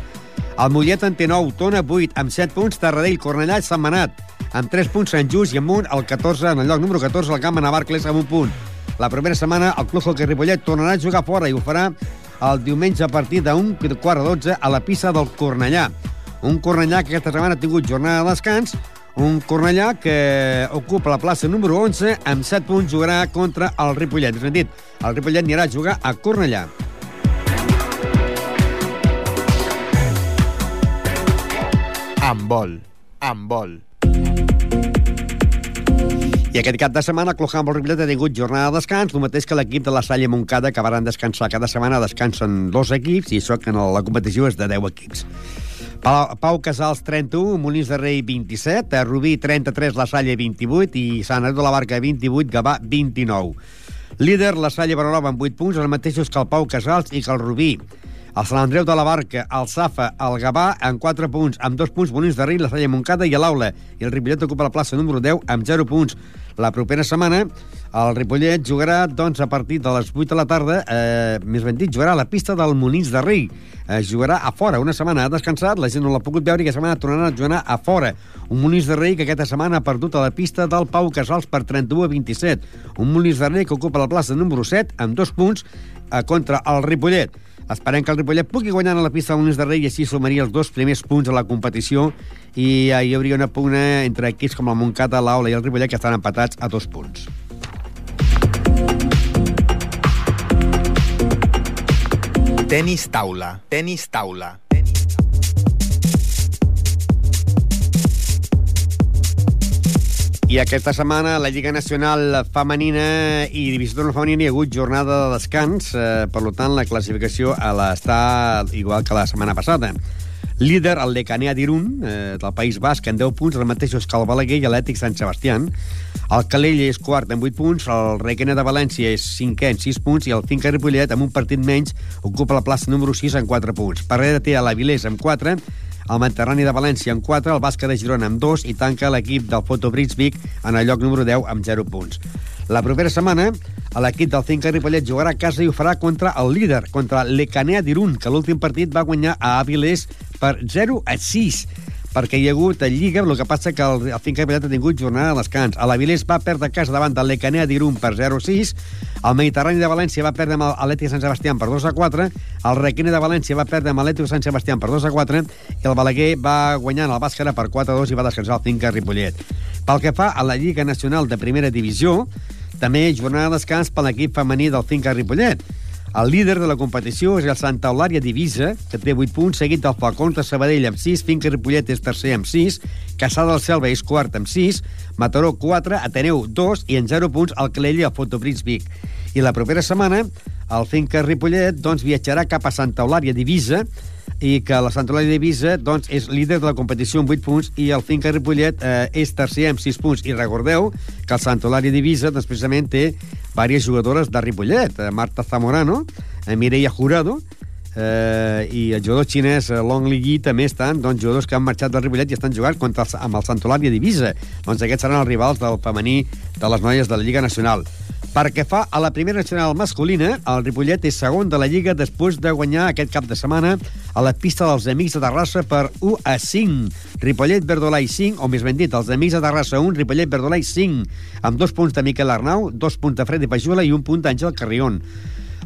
A: El Mollet en té 9, Tona 8, amb 7 punts, Tarradell, Cornellà i Sant Manat. Amb 3 punts, Sant Just i amunt, el 14, en el lloc número 14, el Camp Navarcles amb un punt. La primera setmana, el Club Hockey Ripollet tornarà a jugar fora i ho farà el diumenge a partir d'un quart a 12 a la pista del Cornellà. Un Cornellà que aquesta setmana ha tingut jornada de descans, un Cornellà que ocupa la plaça número 11 amb 7 punts jugarà contra el Ripollet. És a dir, el Ripollet anirà a jugar a Cornellà.
E: Amb vol. Amb vol.
A: I aquest cap de setmana el Club Handball Ripollet ha tingut jornada de descans, el mateix que l'equip de la Salle Montcada, que van descansar. Cada setmana descansen dos equips i això que en la competició és de 10 equips. Pau, Pau Casals, 31, Molins de Rei, 27, Rubí, 33, La Salle, 28 i Sant Andreu de la Barca, 28, Gavà, 29. Líder, La Salle Barolova, amb 8 punts, els mateixos que el Pau Casals i que el Rubí. El Sant Andreu de la Barca, el Safa, el Gavà, amb 4 punts, amb 2 punts Molins de Rei, la Salle Montcada i l'Aula. I el Ripollet ocupa la plaça número 10 amb 0 punts. La propera setmana el Ripollet jugarà doncs, a partir de les 8 de la tarda, eh, més ben dit, jugarà a la pista del Molins de Rei. Eh, jugarà a fora. Una setmana ha descansat, la gent no l'ha pogut veure i aquesta setmana tornarà a jugar a fora. Un Molins de Rei que aquesta setmana ha perdut a la pista del Pau Casals per 31 a 27. Un Molins de Rei que ocupa la plaça número 7 amb dos punts eh, contra el Ripollet. Esperem que el Ripollet pugui guanyar a la pista del Molins de Rei i així sumaria els dos primers punts a la competició i eh, hi hauria una pugna entre equips com el Montcada, l'Aula i el Ripollet que estan empatats a dos punts.
E: Tenis taula. Tenis taula.
A: I aquesta setmana la Lliga Nacional Femenina i Divisió d'Honor Femenina hi ha hagut jornada de descans, eh, per tant la classificació a l'està igual que la setmana passada. Líder, el Lecanea d'Irun, eh, del País Basc, en 10 punts, el mateix que el Balaguer i l'Ètic Sant Sebastián. El Calell és quart en 8 punts, el Requena de València és cinquè en 6 punts i el Finca Ripollet, amb un partit menys, ocupa la plaça número 6 en 4 punts. Darrere té a l'Avilés amb 4, el Mediterrani de València amb 4, el Bàsquet de Girona amb 2 i tanca l'equip del Fotobrits Vic en el lloc número 10 amb 0 punts. La propera setmana, l'equip del Finca Ripollet jugarà a casa i ho farà contra el líder, contra l'Ecanea d'Irun, que l'últim partit va guanyar a Avilés per 0 a 6 perquè hi ha hagut a Lliga, el que passa que el, el Finca Ripollet ha tingut jornada de descans. A l'Avilés va perdre casa davant de l'Ecanea d'Irun per 0-6, el Mediterrani de València va perdre amb l'Atlètic Sant Sebastià per 2-4, el Requena de València va perdre amb l'Atlètic Sant Sebastià per 2-4 i el Balaguer va guanyar el Bàscara per 4-2 i va descansar el Finca Ripollet. Pel que fa a la Lliga Nacional de Primera Divisió, també jornada de descans per l'equip femení del Finca Ripollet. El líder de la competició és el Santa Eulària Divisa, que té 8 punts, seguit del Falcons de Sabadell amb 6, Finca Ripollet és tercer amb 6, Caçà del Selva és quart amb 6, Mataró 4, Ateneu 2 i en 0 punts el Calella i el Fotoprins Vic. I la propera setmana el Finca Ripollet doncs, viatjarà cap a Santa Eulària Divisa i que la Santa Eulàlia Divisa doncs, és líder de la competició amb 8 punts i el Finca Ripollet eh, és tercer amb 6 punts. I recordeu que el Santa Eulàlia Divisa doncs, precisament té diverses jugadores de Ripollet, eh, Marta Zamorano, eh, Mireia Jurado, eh, i el jugador xinès eh, Long Li Yi també estan doncs, jugadors que han marxat del Ripollet i estan jugant contra el, amb el Santolària Divisa. Doncs aquests seran els rivals del femení de les noies de la Lliga Nacional. Perquè fa a la primera nacional masculina, el Ripollet és segon de la Lliga després de guanyar aquest cap de setmana a la pista dels Amics de Terrassa per 1 a 5. Ripollet Verdolai 5, o més ben dit, els Amics de Terrassa 1, Ripollet Verdolai 5, amb dos punts de Miquel Arnau, dos punts de Freddy Pajula i un punt d'Àngel Carrion.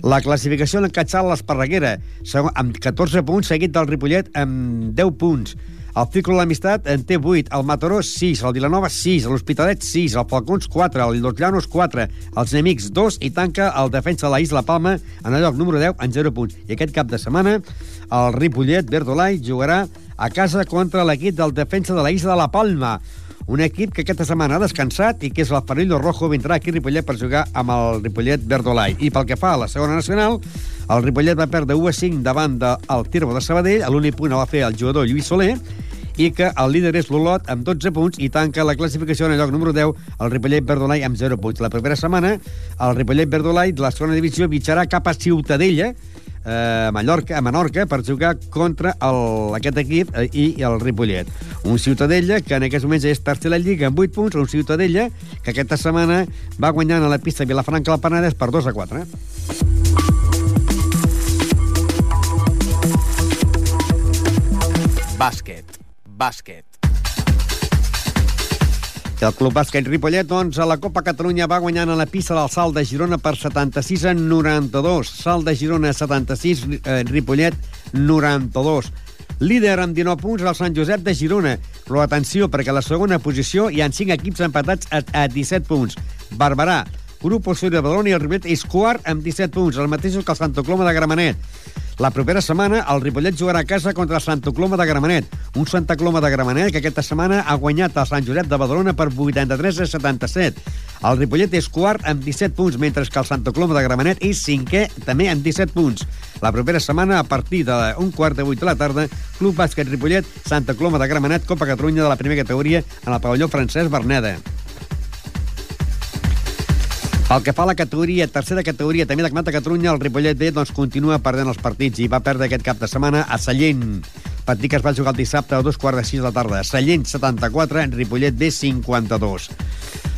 A: La classificació l'encatxal l'Esparreguera, segon- amb 14 punts, seguit del Ripollet amb 10 punts. El Círculo de l'Amistat en té 8, el Mataró 6, el Vilanova 6, l'Hospitalet 6, el Falcons 4, el Los Llanos 4, els Enemics 2 i tanca el defensa de la Isla Palma en el lloc número 10 en 0 punts. I aquest cap de setmana el Ripollet Verdolai jugarà a casa contra l'equip del defensa de la Isla de la Palma un equip que aquesta setmana ha descansat i que és el Farillo Rojo, vindrà aquí a Ripollet per jugar amb el Ripollet Verdolai. I pel que fa a la segona nacional, el Ripollet va perdre 1 a 5 davant del Tirbo de Sabadell, l'únic punt el va fer el jugador Lluís Soler, i que el líder és l'Olot amb 12 punts i tanca la classificació en el lloc número 10 el Ripollet Verdolai amb 0 punts. La propera setmana el Ripollet Verdolai de la segona divisió viatjarà cap a Ciutadella a Mallorca, a Menorca per jugar contra el, aquest equip eh, i el Ripollet. Un Ciutadella que en aquests moments és tercer a la Lliga amb 8 punts, un Ciutadella que aquesta setmana va guanyant a la pista Vilafranca del Penedès per 2 a 4. Eh?
E: Bàsquet. Bàsquet.
A: I el Club Bàsquet Ripollet, doncs, a la Copa Catalunya va guanyant a la pista del Salt de Girona per 76 a 92. Salt de Girona 76, eh, Ripollet 92. Líder amb 19 punts el Sant Josep de Girona. Però atenció, perquè a la segona posició hi han 5 equips empatats a, a 17 punts. Barberà, Grup Osorio de Badalona i el Ripollet és quart amb 17 punts, el mateix que el Santa Coloma de Gramenet. La propera setmana el Ripollet jugarà a casa contra el Santa Coloma de Gramenet. Un Santa Coloma de Gramenet que aquesta setmana ha guanyat el Sant Josep de Badalona per 83 a 77. El Ripollet és quart amb 17 punts, mentre que el Santa Coloma de Gramenet és cinquè també amb 17 punts. La propera setmana, a partir d'un quart de vuit de la tarda, Club Bàsquet Ripollet, Santa Coloma de Gramenet, Copa Catalunya de la primera categoria en el pavelló Francesc Berneda. Pel que fa a la categoria, tercera categoria, també de de Catalunya, el Ripollet B doncs, continua perdent els partits i va perdre aquest cap de setmana a Sallent. Partit que es va jugar el dissabte a dos quarts de sis de la tarda. Sallent 74, en Ripollet B 52.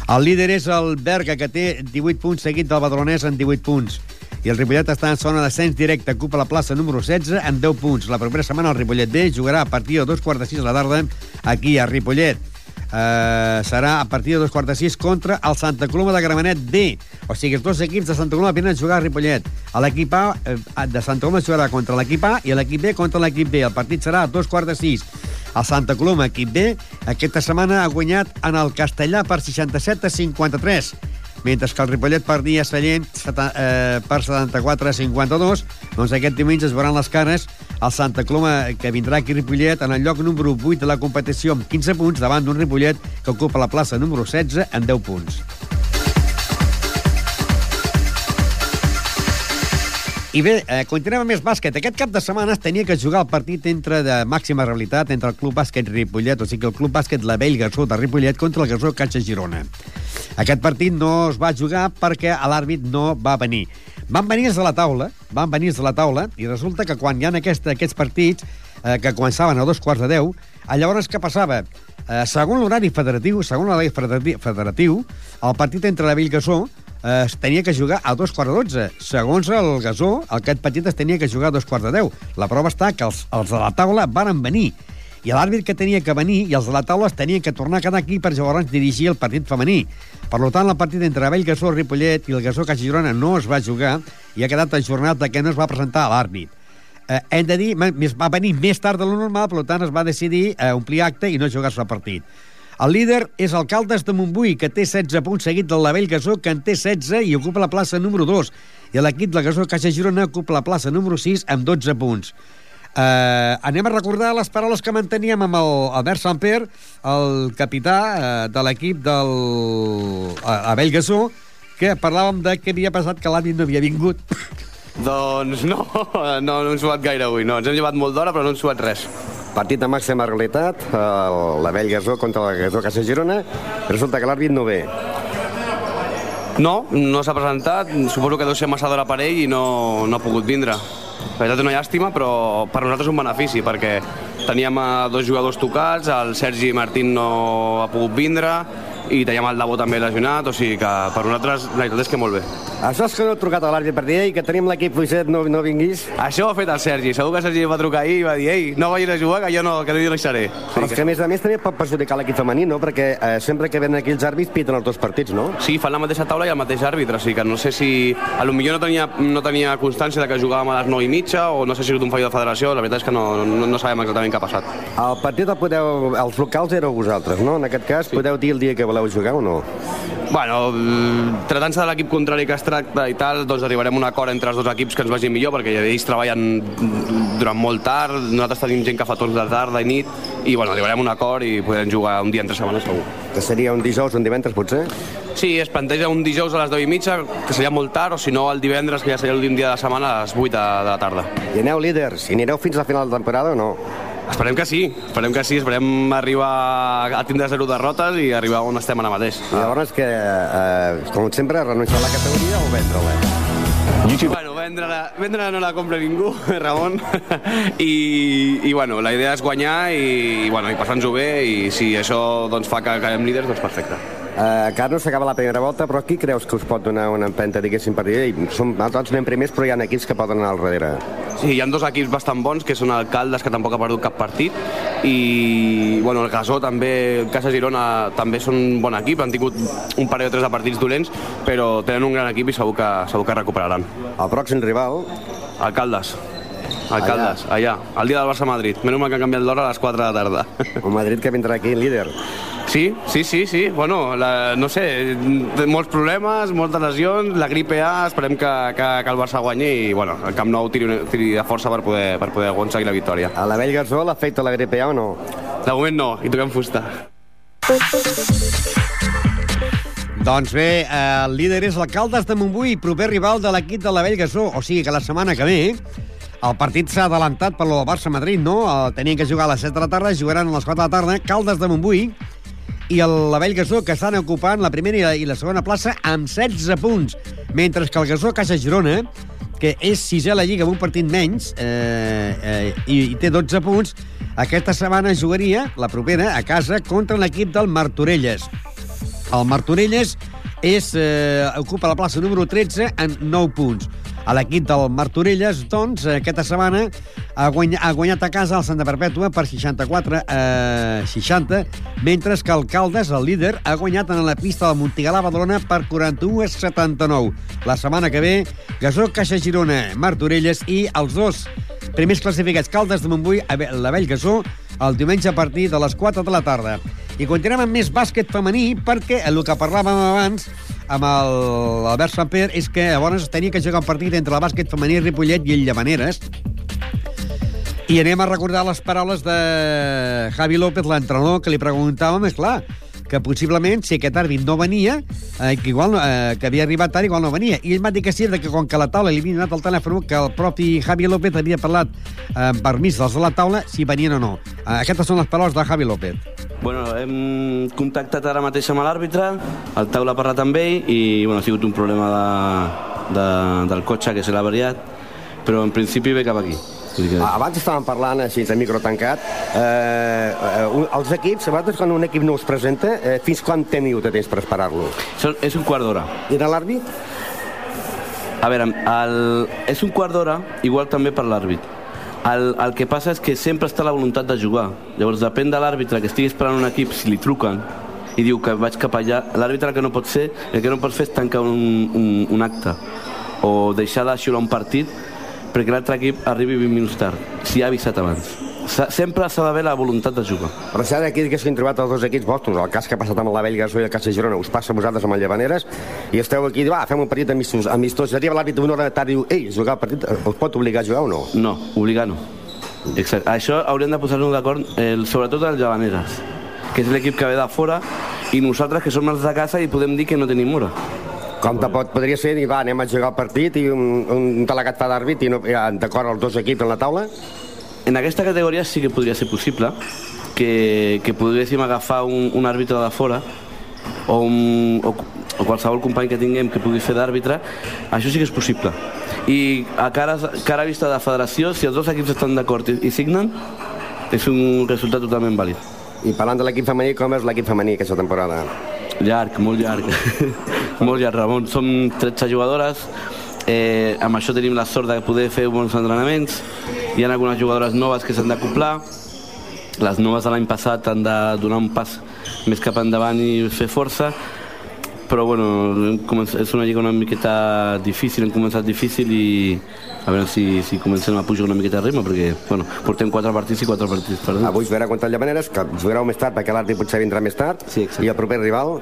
A: El líder és el Berga, que té 18 punts, seguit del Badalonès en 18 punts. I el Ripollet està en zona d'ascens directe, ocupa la plaça número 16 amb 10 punts. La propera setmana el Ripollet B jugarà a partir de dos quarts de sis de la tarda aquí a Ripollet eh, serà a partir de dos quarts de sis contra el Santa Coloma de Gramenet B. O sigui, els dos equips de Santa Coloma venen a jugar a Ripollet. L'equip A eh, de Santa Coloma jugarà contra l'equip A i l'equip B contra l'equip B. El partit serà a dos quarts de sis. El Santa Coloma, equip B, aquesta setmana ha guanyat en el Castellà per 67 a 53 mentre que el Ripollet perdia Sallent eh, per 74 a 52, doncs aquest diumenge es veuran les cares el Santa Coloma, que vindrà aquí Ripollet en el lloc número 8 de la competició amb 15 punts davant d'un Ripollet que ocupa la plaça número 16 amb 10 punts. I bé, eh, continuem amb més bàsquet. Aquest cap de setmana tenia que jugar el partit entre de màxima realitat entre el Club Bàsquet Ripollet, o sigui el Club Bàsquet La Vell Garzó de Ripollet contra el Garzó Caixa Girona. Aquest partit no es va jugar perquè l'àrbit no va venir. Van venir de la taula, van venir de la taula, i resulta que quan hi ha aquest, aquests partits, eh, que començaven a dos quarts de deu. Eh, llavors, què passava? Eh, segons l'horari federatiu, segons l'horari federatiu, el partit entre la Bellgasó eh, es tenia que jugar a dos quarts de dotze. Segons el Gasó, aquest partit es tenia que jugar a dos quarts de deu. La prova està que els, els de la taula varen venir i l'àrbit que tenia que venir i els de la taula es tenien que tornar a quedar aquí per llavors dirigir el partit femení. Per tant, el partit entre Vell Gasó, Ripollet i el Gasó Caixa Girona no es va jugar i ha quedat ajornat perquè no es va presentar a l'àrbit. Eh, hem de dir, va venir més tard de lo normal, per tant es va decidir eh, omplir acte i no jugar-se el partit. El líder és Alcaldes de Montbui, que té 16 punts, seguit del Lavell Gasó, que en té 16 i ocupa la plaça número 2. I l'equip del Gasó Caixa Girona ocupa la plaça número 6 amb 12 punts. Uh, anem a recordar les paraules que manteníem amb el Albert Samper, el capità uh, de l'equip del uh, Abell Gasó, que parlàvem de què havia passat que l'àvit no havia vingut.
F: Doncs no, no, no hem suat gaire avui, no. Ens hem llevat molt d'hora, però no hem suat res.
G: Partit de màxima realitat, el- la Vell Gasó contra la Gasó Casa Girona. Resulta que l'àrbit no ve.
F: No, no s'ha presentat, suposo que deu ser massa d'hora per ell i no, no ha pogut vindre. La veritat una llàstima, però per nosaltres un benefici, perquè teníem a dos jugadors tocats, el Sergi Martín no ha pogut vindre, i teníem el Davo també lesionat, o sigui que per nosaltres la veritat és que molt bé.
G: Això és que no ha trucat a l'àrbit per dir "Ei, que tenim l'equip fluixet, no, no vinguis.
F: Això ho ha fet el Sergi, segur que el Sergi va trucar ahir i va dir ei, no vagis a jugar, que jo no, que no hi deixaré.
G: Però és que, a més a més, també pot perjudicar l'equip femení, no? Perquè eh, sempre que venen aquí els àrbits piten els dos partits, no?
F: Sí, fan la mateixa taula i el mateix àrbitre, o sigui que no sé si... A lo millor no tenia, no tenia constància de que jugàvem a les 9 i mitja o no sé si és un fallo de federació, la veritat és que no, no, no sabem exactament què ha passat.
G: El partit el podeu... Els locals éreu vosaltres, no? En aquest cas, sí. podeu dir el dia que voleu jugar o no?
F: Bueno, mm, tratant-se de l'equip contrari que es tracta i tal, doncs arribarem a un acord entre els dos equips que ens vagi millor, perquè ells treballen durant molt tard, nosaltres tenim gent que fa torns de tarda i nit, i bueno, arribarem a un acord i podrem jugar un dia entre setmanes segur.
G: Que seria un dijous o un divendres, potser?
F: Sí, es planteja un dijous a les 10 i mitja, que seria molt tard, o si no el divendres, que ja seria l'últim dia de la setmana, a les 8 de, de la tarda.
G: I aneu líders. I anireu fins a la final de temporada o no?
F: Esperem que sí, esperem que sí, esperem arribar a tindre zero derrotes i arribar on estem ara mateix.
G: I llavors que, eh, com sempre, renunciar a la categoria o vendre-la?
F: Bueno, vendre-la vendre no la compra ningú, Ramon, I, i bueno, la idea és guanyar i, i, bueno, i passar-nos-ho bé i si això doncs, fa que quedem líders, doncs perfecte.
G: Eh, encara no s'acaba la primera volta, però qui creus que us pot donar una empenta, diguéssim, per dir, "Ei, som, nosaltres anem primers, però hi ha equips que poden anar al darrere.
F: Sí, hi ha dos equips bastant bons, que són Alcaldes, que tampoc ha perdut cap partit, i bueno, el Gasó també, el Casa Girona també són un bon equip, han tingut un parell o tres de partits dolents, però tenen un gran equip i segur que, segur que recuperaran.
G: El pròxim rival,
F: Alcaldes. Alcaldes, allà, el dia del Barça-Madrid. Menys mal que han canviat l'hora a les 4 de la tarda.
G: el Madrid que vindrà aquí líder.
F: Sí, sí, sí, sí. Bueno, la, no sé, té molts problemes, moltes lesions, la gripe A, esperem que, que, que el Barça guanyi i, bueno, el Camp Nou tiri, tiri de força per poder, per poder aconseguir la victòria.
G: A la Vell Gasol afecta la gripe A o no?
F: De moment no, i toquem fusta.
A: Doncs bé, eh, el líder és l'alcaldes de Montbui, proper rival de l'equip de la Vell Gasó. O sigui que la setmana que ve el partit s'ha adelantat per lo del Barça-Madrid, no? El, tenien que jugar a les 7 de la tarda, jugaran a les 4 de la tarda. Caldes de Montbui i el, la Vell Gasó, que estan ocupant la primera i la, i la segona plaça amb 16 punts, mentre que el Gasó Caixa Girona, que és sisè a la Lliga amb un partit menys eh, eh, i, i té 12 punts, aquesta setmana jugaria, la propera, a casa, contra l'equip del Martorelles. El Martorelles és, eh, ocupa la plaça número 13 en 9 punts. A l'equip del Martorelles, doncs, aquesta setmana ha, guany ha guanyat a casa el Santa Perpètua per 64 a 60, mentre que el Caldes, el líder, ha guanyat en la pista del Montigalà Badalona per 41 a 79. La setmana que ve, Gasó, Caixa Girona, Martorelles i els dos primers classificats Caldes de Montbui, la Vell Gasó, el diumenge a partir de les 4 de la tarda. I continuem amb més bàsquet femení perquè el que parlàvem abans amb l'Albert Samper és que llavors tenia que jugar un partit entre el bàsquet femení Ripollet i el Llavaneres i anem a recordar les paraules de Javi López, l'entrenador, que li preguntàvem, és clar, que possiblement, si aquest àrbit no venia, eh, que, igual, eh, que havia arribat tard, igual no venia. I ell va dir que sí, que com que la taula li havia donat el telèfon, que el propi Javi López havia parlat eh, amb permís dels de la taula si venien o no. Eh, aquestes són les paraules de Javi López.
H: Bueno, hem contactat ara mateix amb l'àrbitre, el taula ha parlat amb ell i bueno, ha sigut un problema de, de, del cotxe que se l'ha variat, però en principi ve cap aquí. Que...
G: Abans estàvem parlant així, de micro tancat. Eh, eh, els equips, a vegades quan un equip no us presenta, eh, fins quan teniu de temps per esperar-lo?
H: És un quart d'hora.
G: I de l'àrbit?
H: A veure, el, és un quart d'hora, igual també per l'àrbit. El, el que passa és que sempre està la voluntat de jugar. Llavors, depèn de l'àrbitre que estigui esperant un equip, si li truquen i diu que vaig cap allà, l'àrbitre que no pot ser, el que no pot fer és tancar un, un, un acte o deixar de xiular un partit perquè l'altre equip arribi 20 minuts tard, si ha avisat abans. S'ha- Sempre s'ha d'haver la voluntat de jugar.
G: Però si ara aquí haguessin trobat els dos equips vostres, el cas que ha passat amb la Gasó i el cas de Girona, us passa a vosaltres amb el Llevaneres, i esteu aquí, va, fem un partit amistós, amistós. arriba l'àrbit una hora de tard i diu, ei, jugar el partit, us pot obligar a jugar o no?
H: No, obligar no. Exacte. Això haurem de posar-nos d'acord, el, sobretot els Llavaneres, que és l'equip que ve de fora, i nosaltres, que som els de casa, i podem dir que no tenim hora.
G: Com te pot, podria ser dir, va, anem a jugar el partit i un, un delegat fa d'àrbit i no, ja, d'acord els dos equips en la taula?
H: En aquesta categoria sí que podria ser possible que, que poguéssim agafar un, un àrbitre de fora o, un, o, o qualsevol company que tinguem que pugui fer d'àrbitre, això sí que és possible. I a cara, cara vista de la federació, si els dos equips estan d'acord i, i signen, és un resultat totalment vàlid.
G: I parlant de l'equip femení, com és l'equip femení aquesta temporada?
H: Llarg, molt llarg. molt llarg, Ramon. Som 13 jugadores, eh, amb això tenim la sort de poder fer bons entrenaments. Hi ha algunes jugadores noves que s'han d'acoplar. Les noves de l'any passat han de donar un pas més cap endavant i fer força. Però bueno, és una lliga una miqueta difícil, hem començat difícil i a veure si, si comencem a pujar una miqueta de ritme, perquè bueno, portem quatre partits i quatre partits perduts.
G: Avui jugarà contra el Llavaneres, que jugareu més tard perquè l'àrbit potser vindrà més tard,
H: Sí, exacte.
G: i el proper rival,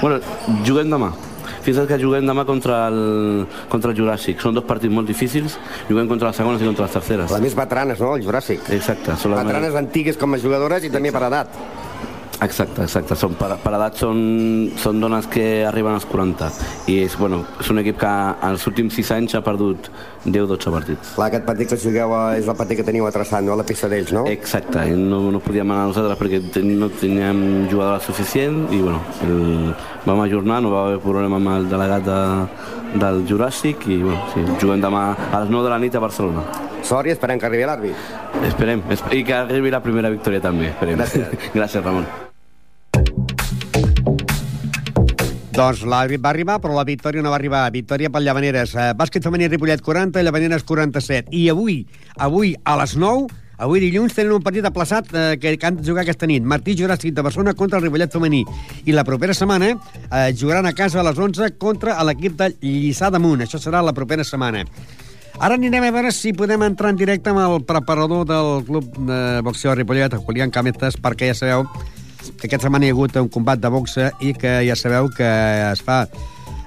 H: Bueno, juguem demà. Fixa't que juguem demà contra el, contra el Juràssic. Són dos partits molt difícils. Juguem contra les segones i contra les terceres.
G: les més veteranes, no?, el Juràssic.
H: Exacte. Són les
G: Veteranes antigues com a jugadores i també per edat.
H: Exacte, exacte. Són per, per edat són, són dones que arriben als 40. I és, bueno, és un equip que els últims 6 anys ha perdut 10-12 partits.
G: Clar, aquest partit que jugueu és el partit que teniu a traçat, no?, a la pista d'ells, no?
H: Exacte, no, no podíem anar nosaltres perquè no teníem jugadores suficient i bueno, el, vam ajornar, no va haver problema amb el delegat de, del Juràssic i bueno, sí, juguem demà a les 9 de la nit a Barcelona.
G: Sort i esperem que arribi l'àrbit.
H: Esperem, esp i que arribi la primera victòria també, esperem.
G: Gràcies.
H: Gràcies, Ramon.
A: Doncs l'àrbit va arribar, però la victòria no va arribar. Victòria pel Llavaneres. Eh, bàsquet femení Ripollet 40, Llavaneres 47. I avui, avui a les 9, avui dilluns, tenen un partit aplaçat eh, que, han de jugar aquesta nit. Martí Juràstic de Barcelona contra el Ripollet femení. I la propera setmana eh, jugaran a casa a les 11 contra l'equip de Lliçà d'Amunt. Això serà la propera setmana. Ara anirem a veure si podem entrar en directe amb el preparador del club de boxeo de Ripollet, Julián Cametes, perquè ja sabeu aquesta setmana hi ha hagut un combat de boxa i que ja sabeu que es fa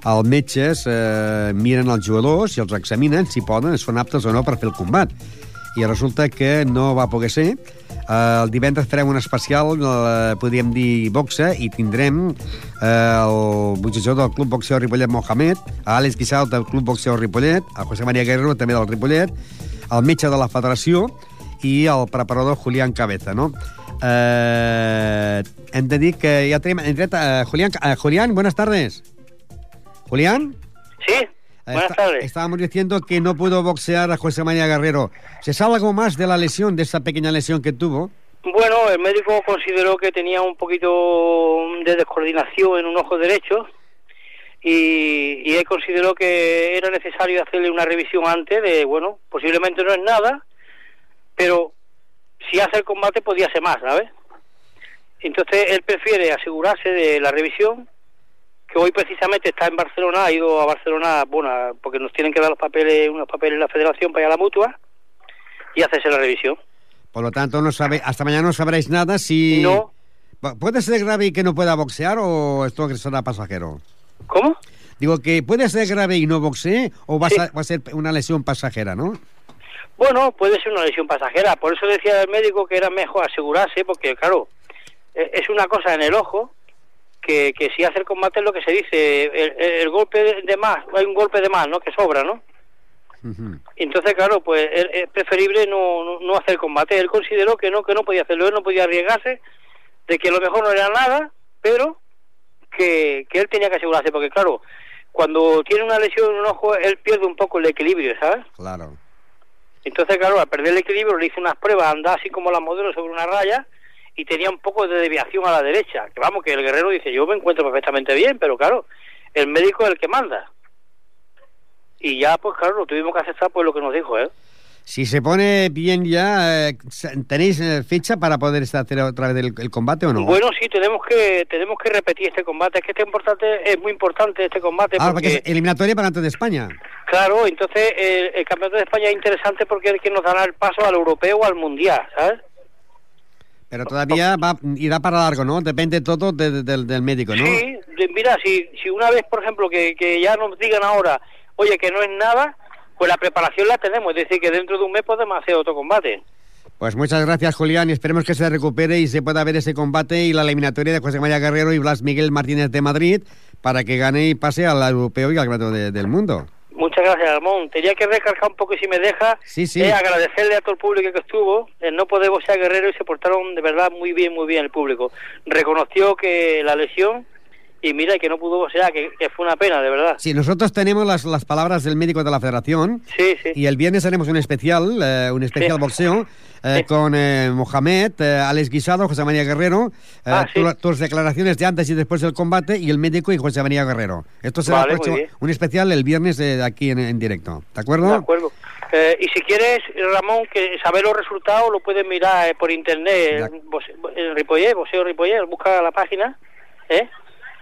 A: els metges eh, miren els jugadors i els examinen si poden, són aptes o no per fer el combat. I resulta que no va poder ser. Eh, el divendres farem un especial, eh, podríem dir boxa, i tindrem eh, el boxejador del Club Boxeo Ripollet Mohamed, a Àlex Guissalt del Club Boxeo Ripollet, a José María Guerrero també del Ripollet, el metge de la federació i el preparador Julián Cabeza, no? Eh, dir que ja tenim en a Julián. eh, Julián, buenas tardes. Julián.
I: Sí,
A: Eh,
I: buenas
A: está-
I: tardes.
A: Estábamos diciendo que no pudo boxear a José María Guerrero. ¿Se sabe algo más de la lesión, de esa pequeña lesión que tuvo?
I: Bueno, el médico consideró que tenía un poquito de descoordinación en un ojo derecho y, y él consideró que era necesario hacerle una revisión antes de, bueno, posiblemente no es nada, pero si hace el combate podía ser más, ¿sabes? Entonces él prefiere asegurarse de la revisión, que hoy precisamente está en Barcelona, ha ido a Barcelona, bueno, porque nos tienen que dar los papeles, unos papeles en la federación para ir a la mutua y hacerse la revisión.
A: Por lo tanto, no sabe, hasta mañana no sabréis nada si...
I: No.
A: Pu- ¿Puede ser grave y que no pueda boxear o esto que será pasajero?
I: ¿Cómo?
A: Digo, que puede ser grave y no boxee o va,
I: Sí.
A: a, va a ser una lesión pasajera, ¿no?
I: Bueno, puede ser una lesión pasajera. Por eso decía el médico que era mejor asegurarse, porque claro, e- es una cosa en el ojo que, que si hace el combate es lo que se dice, el, el- golpe de- más, hay un golpe de más, ¿no? Que sobra, ¿no? Entonces, claro, pues es, es preferible no, no, no hacer combate. Él consideró que no, que no podía hacerlo, él no podía arriesgarse, de que a lo mejor no era nada, pero que, que él tenía que asegurarse, porque claro, cuando tiene una lesión en un ojo, él pierde un poco el equilibrio, ¿sabes?
A: Claro.
I: Entonces, claro, al perder el equilibrio le hice unas pruebas, andaba así como la modelo sobre una raya y tenía un poco de desviación a la derecha. Que vamos, que el guerrero dice, yo me encuentro perfectamente bien, pero claro, el médico es el que manda. Y ya, pues claro, lo tuvimos que aceptar pues lo que nos dijo, ¿eh?
A: Si se pone bien ya, eh, ¿tenéis eh, fecha para poder hacer otra vez el, el combate o no?
I: Bueno, sí, tenemos que tenemos que repetir este combate. Es que este importante es muy importante este combate.
A: ah,
I: porque,
A: porque es eliminatoria para antes de España.
I: Claro, entonces el, el campeonato de España es interesante porque es el que nos dará el paso al europeo o al mundial, ¿sabes?
A: Pero todavía va, irá para largo, ¿no? Depende todo de- de- del, del médico, ¿no?
I: Sí, mira, si, si una vez, por ejemplo, que, que ya nos digan ahora, oye, que no es nada, pues la preparación la tenemos. Es decir, que dentro de un mes podemos hacer otro combate.
A: Pues muchas gracias, Julián, y esperemos que se recupere y se pueda ver ese combate y la eliminatoria de José María Guerrero y Blas Miguel Martínez de Madrid para que gane y pase al europeo y al campeonato de- del mundo.
I: Muchas gracias, Ramón. Tenía que recargar un poco, si me deja,
A: Sí, sí.
I: eh, agradecerle a todo el público que estuvo. El no poder boxear Guerrero y se portaron de verdad muy bien, muy bien el público. Reconoció que la lesión y mira que no pudo boxear, que, que fue una pena, de verdad.
A: Sí, nosotros tenemos las, las palabras del médico de la federación
I: Sí, sí.
A: y el viernes haremos un especial, eh, un especial
I: Sí.
A: boxeo eh,
I: Sí.
A: con eh, Mohamed, eh, Alex Guisado, José María Guerrero, eh,
I: Ah, sí.
A: tu- tus declaraciones de antes y después del combate y el médico y José María Guerrero. Esto será
I: Vale,
A: un especial el viernes eh, aquí en, en directo. ¿De acuerdo?
I: De acuerdo. Eh, y si quieres, Ramón, que saber los resultados lo puedes mirar eh, por internet, en Ripollet, Boxeo Ripollet, busca la página, ¿eh?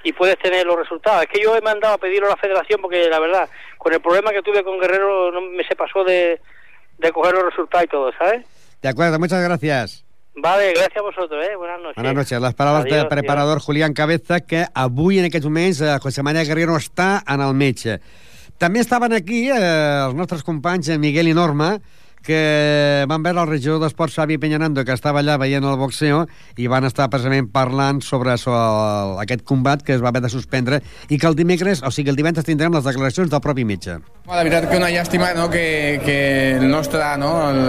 I: Y puedes tener los resultados. Es que yo he mandado a pedirlo a la federación porque, la verdad, con el problema que tuve con Guerrero, no me se pasó de, de coger los resultados y todo, ¿sabes?
A: De acuerdo, muchas gracias.
I: Vale, gracias a vosotros, ¿eh? Buenas noches.
A: Buenas noches. Les paraules
I: Adiós,
A: del preparador Julián Cabeza, que avui, en aquests moments, eh, José María Guerrero està en el metge. També estaven aquí eh, els nostres companys, en Miguel i Norma, que van veure el regidor d'Esports Xavi Peñanando, que estava allà veient el boxeo, i van estar precisament parlant sobre, sobre el, aquest combat que es va haver de suspendre i que el dimecres, o sigui, el divendres tindrem les declaracions del propi metge.
J: La veritat que una llàstima no, que, que el nostre, no, el,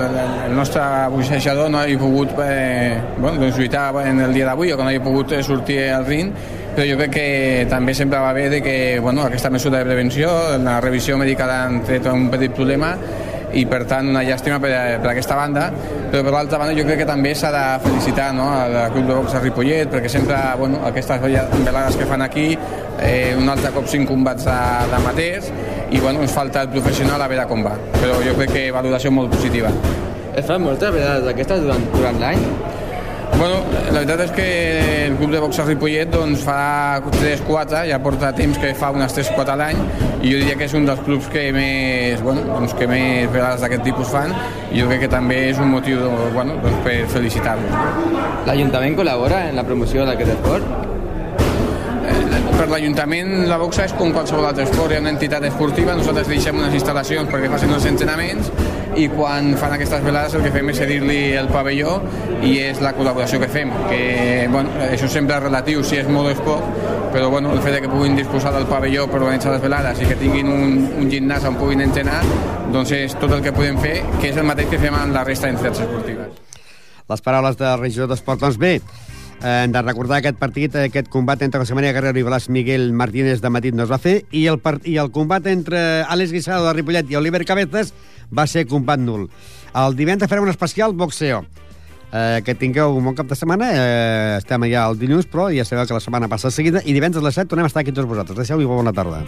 J: el nostre boxejador no hagi pogut eh, bueno, doncs lluitar en el dia d'avui o que no hagi pogut eh, sortir al ring però jo crec que també sempre va bé de que bueno, aquesta mesura de prevenció, la revisió mèdica l'han tret un petit problema i per tant una llàstima per, per aquesta banda però per l'altra banda jo crec que també s'ha de felicitar no, al Club de Box de Ripollet perquè sempre bueno, aquestes velades que fan aquí eh, un altre cop cinc combats de- d'amateurs i bueno, ens falta el professional a veure com va però jo crec que valoració molt positiva
K: Es fan moltes vegades d'aquestes durant, durant l'any?
J: Bueno, la veritat és que el club de boxa Ripollet doncs, fa 3-4, ja porta temps que fa unes 3-4 a l'any i jo diria que és un dels clubs que més, bueno, doncs, que més vegades d'aquest tipus fan i jo crec que també és un motiu bueno, doncs, per felicitar-los.
K: L'Ajuntament col·labora en la promoció d'aquest esport?
J: Per l'Ajuntament la boxa és com qualsevol altre esport, hi ha una entitat esportiva, nosaltres deixem unes instal·lacions perquè facin els entrenaments i quan fan aquestes velades el que fem és cedir-li el pavelló i és la col·laboració que fem, que bueno, això sempre és relatiu, si és molt o és poc, però bueno, el fet de que puguin disposar del pavelló per organitzar les velades i que tinguin un, un gimnàs on puguin entrenar, doncs és tot el que podem fer, que és el mateix que fem amb la resta d'entitats esportives.
A: les paraules del regidor d'Esport. Doncs bé, hem de recordar aquest partit, aquest combat entre José María Guerrero i Blas Miguel Martínez de Madrid no es va fer, i el, part, i el combat entre Àlex Guisado de Ripollet i Oliver Cabezas va ser combat nul. El divendres farem un especial boxeo. Eh, que tingueu un bon cap de setmana. Eh, estem allà el dilluns, però ja sabeu que la setmana passa seguida. I divendres a les 7 tornem a estar aquí tots vosaltres. Deixeu i bona tarda.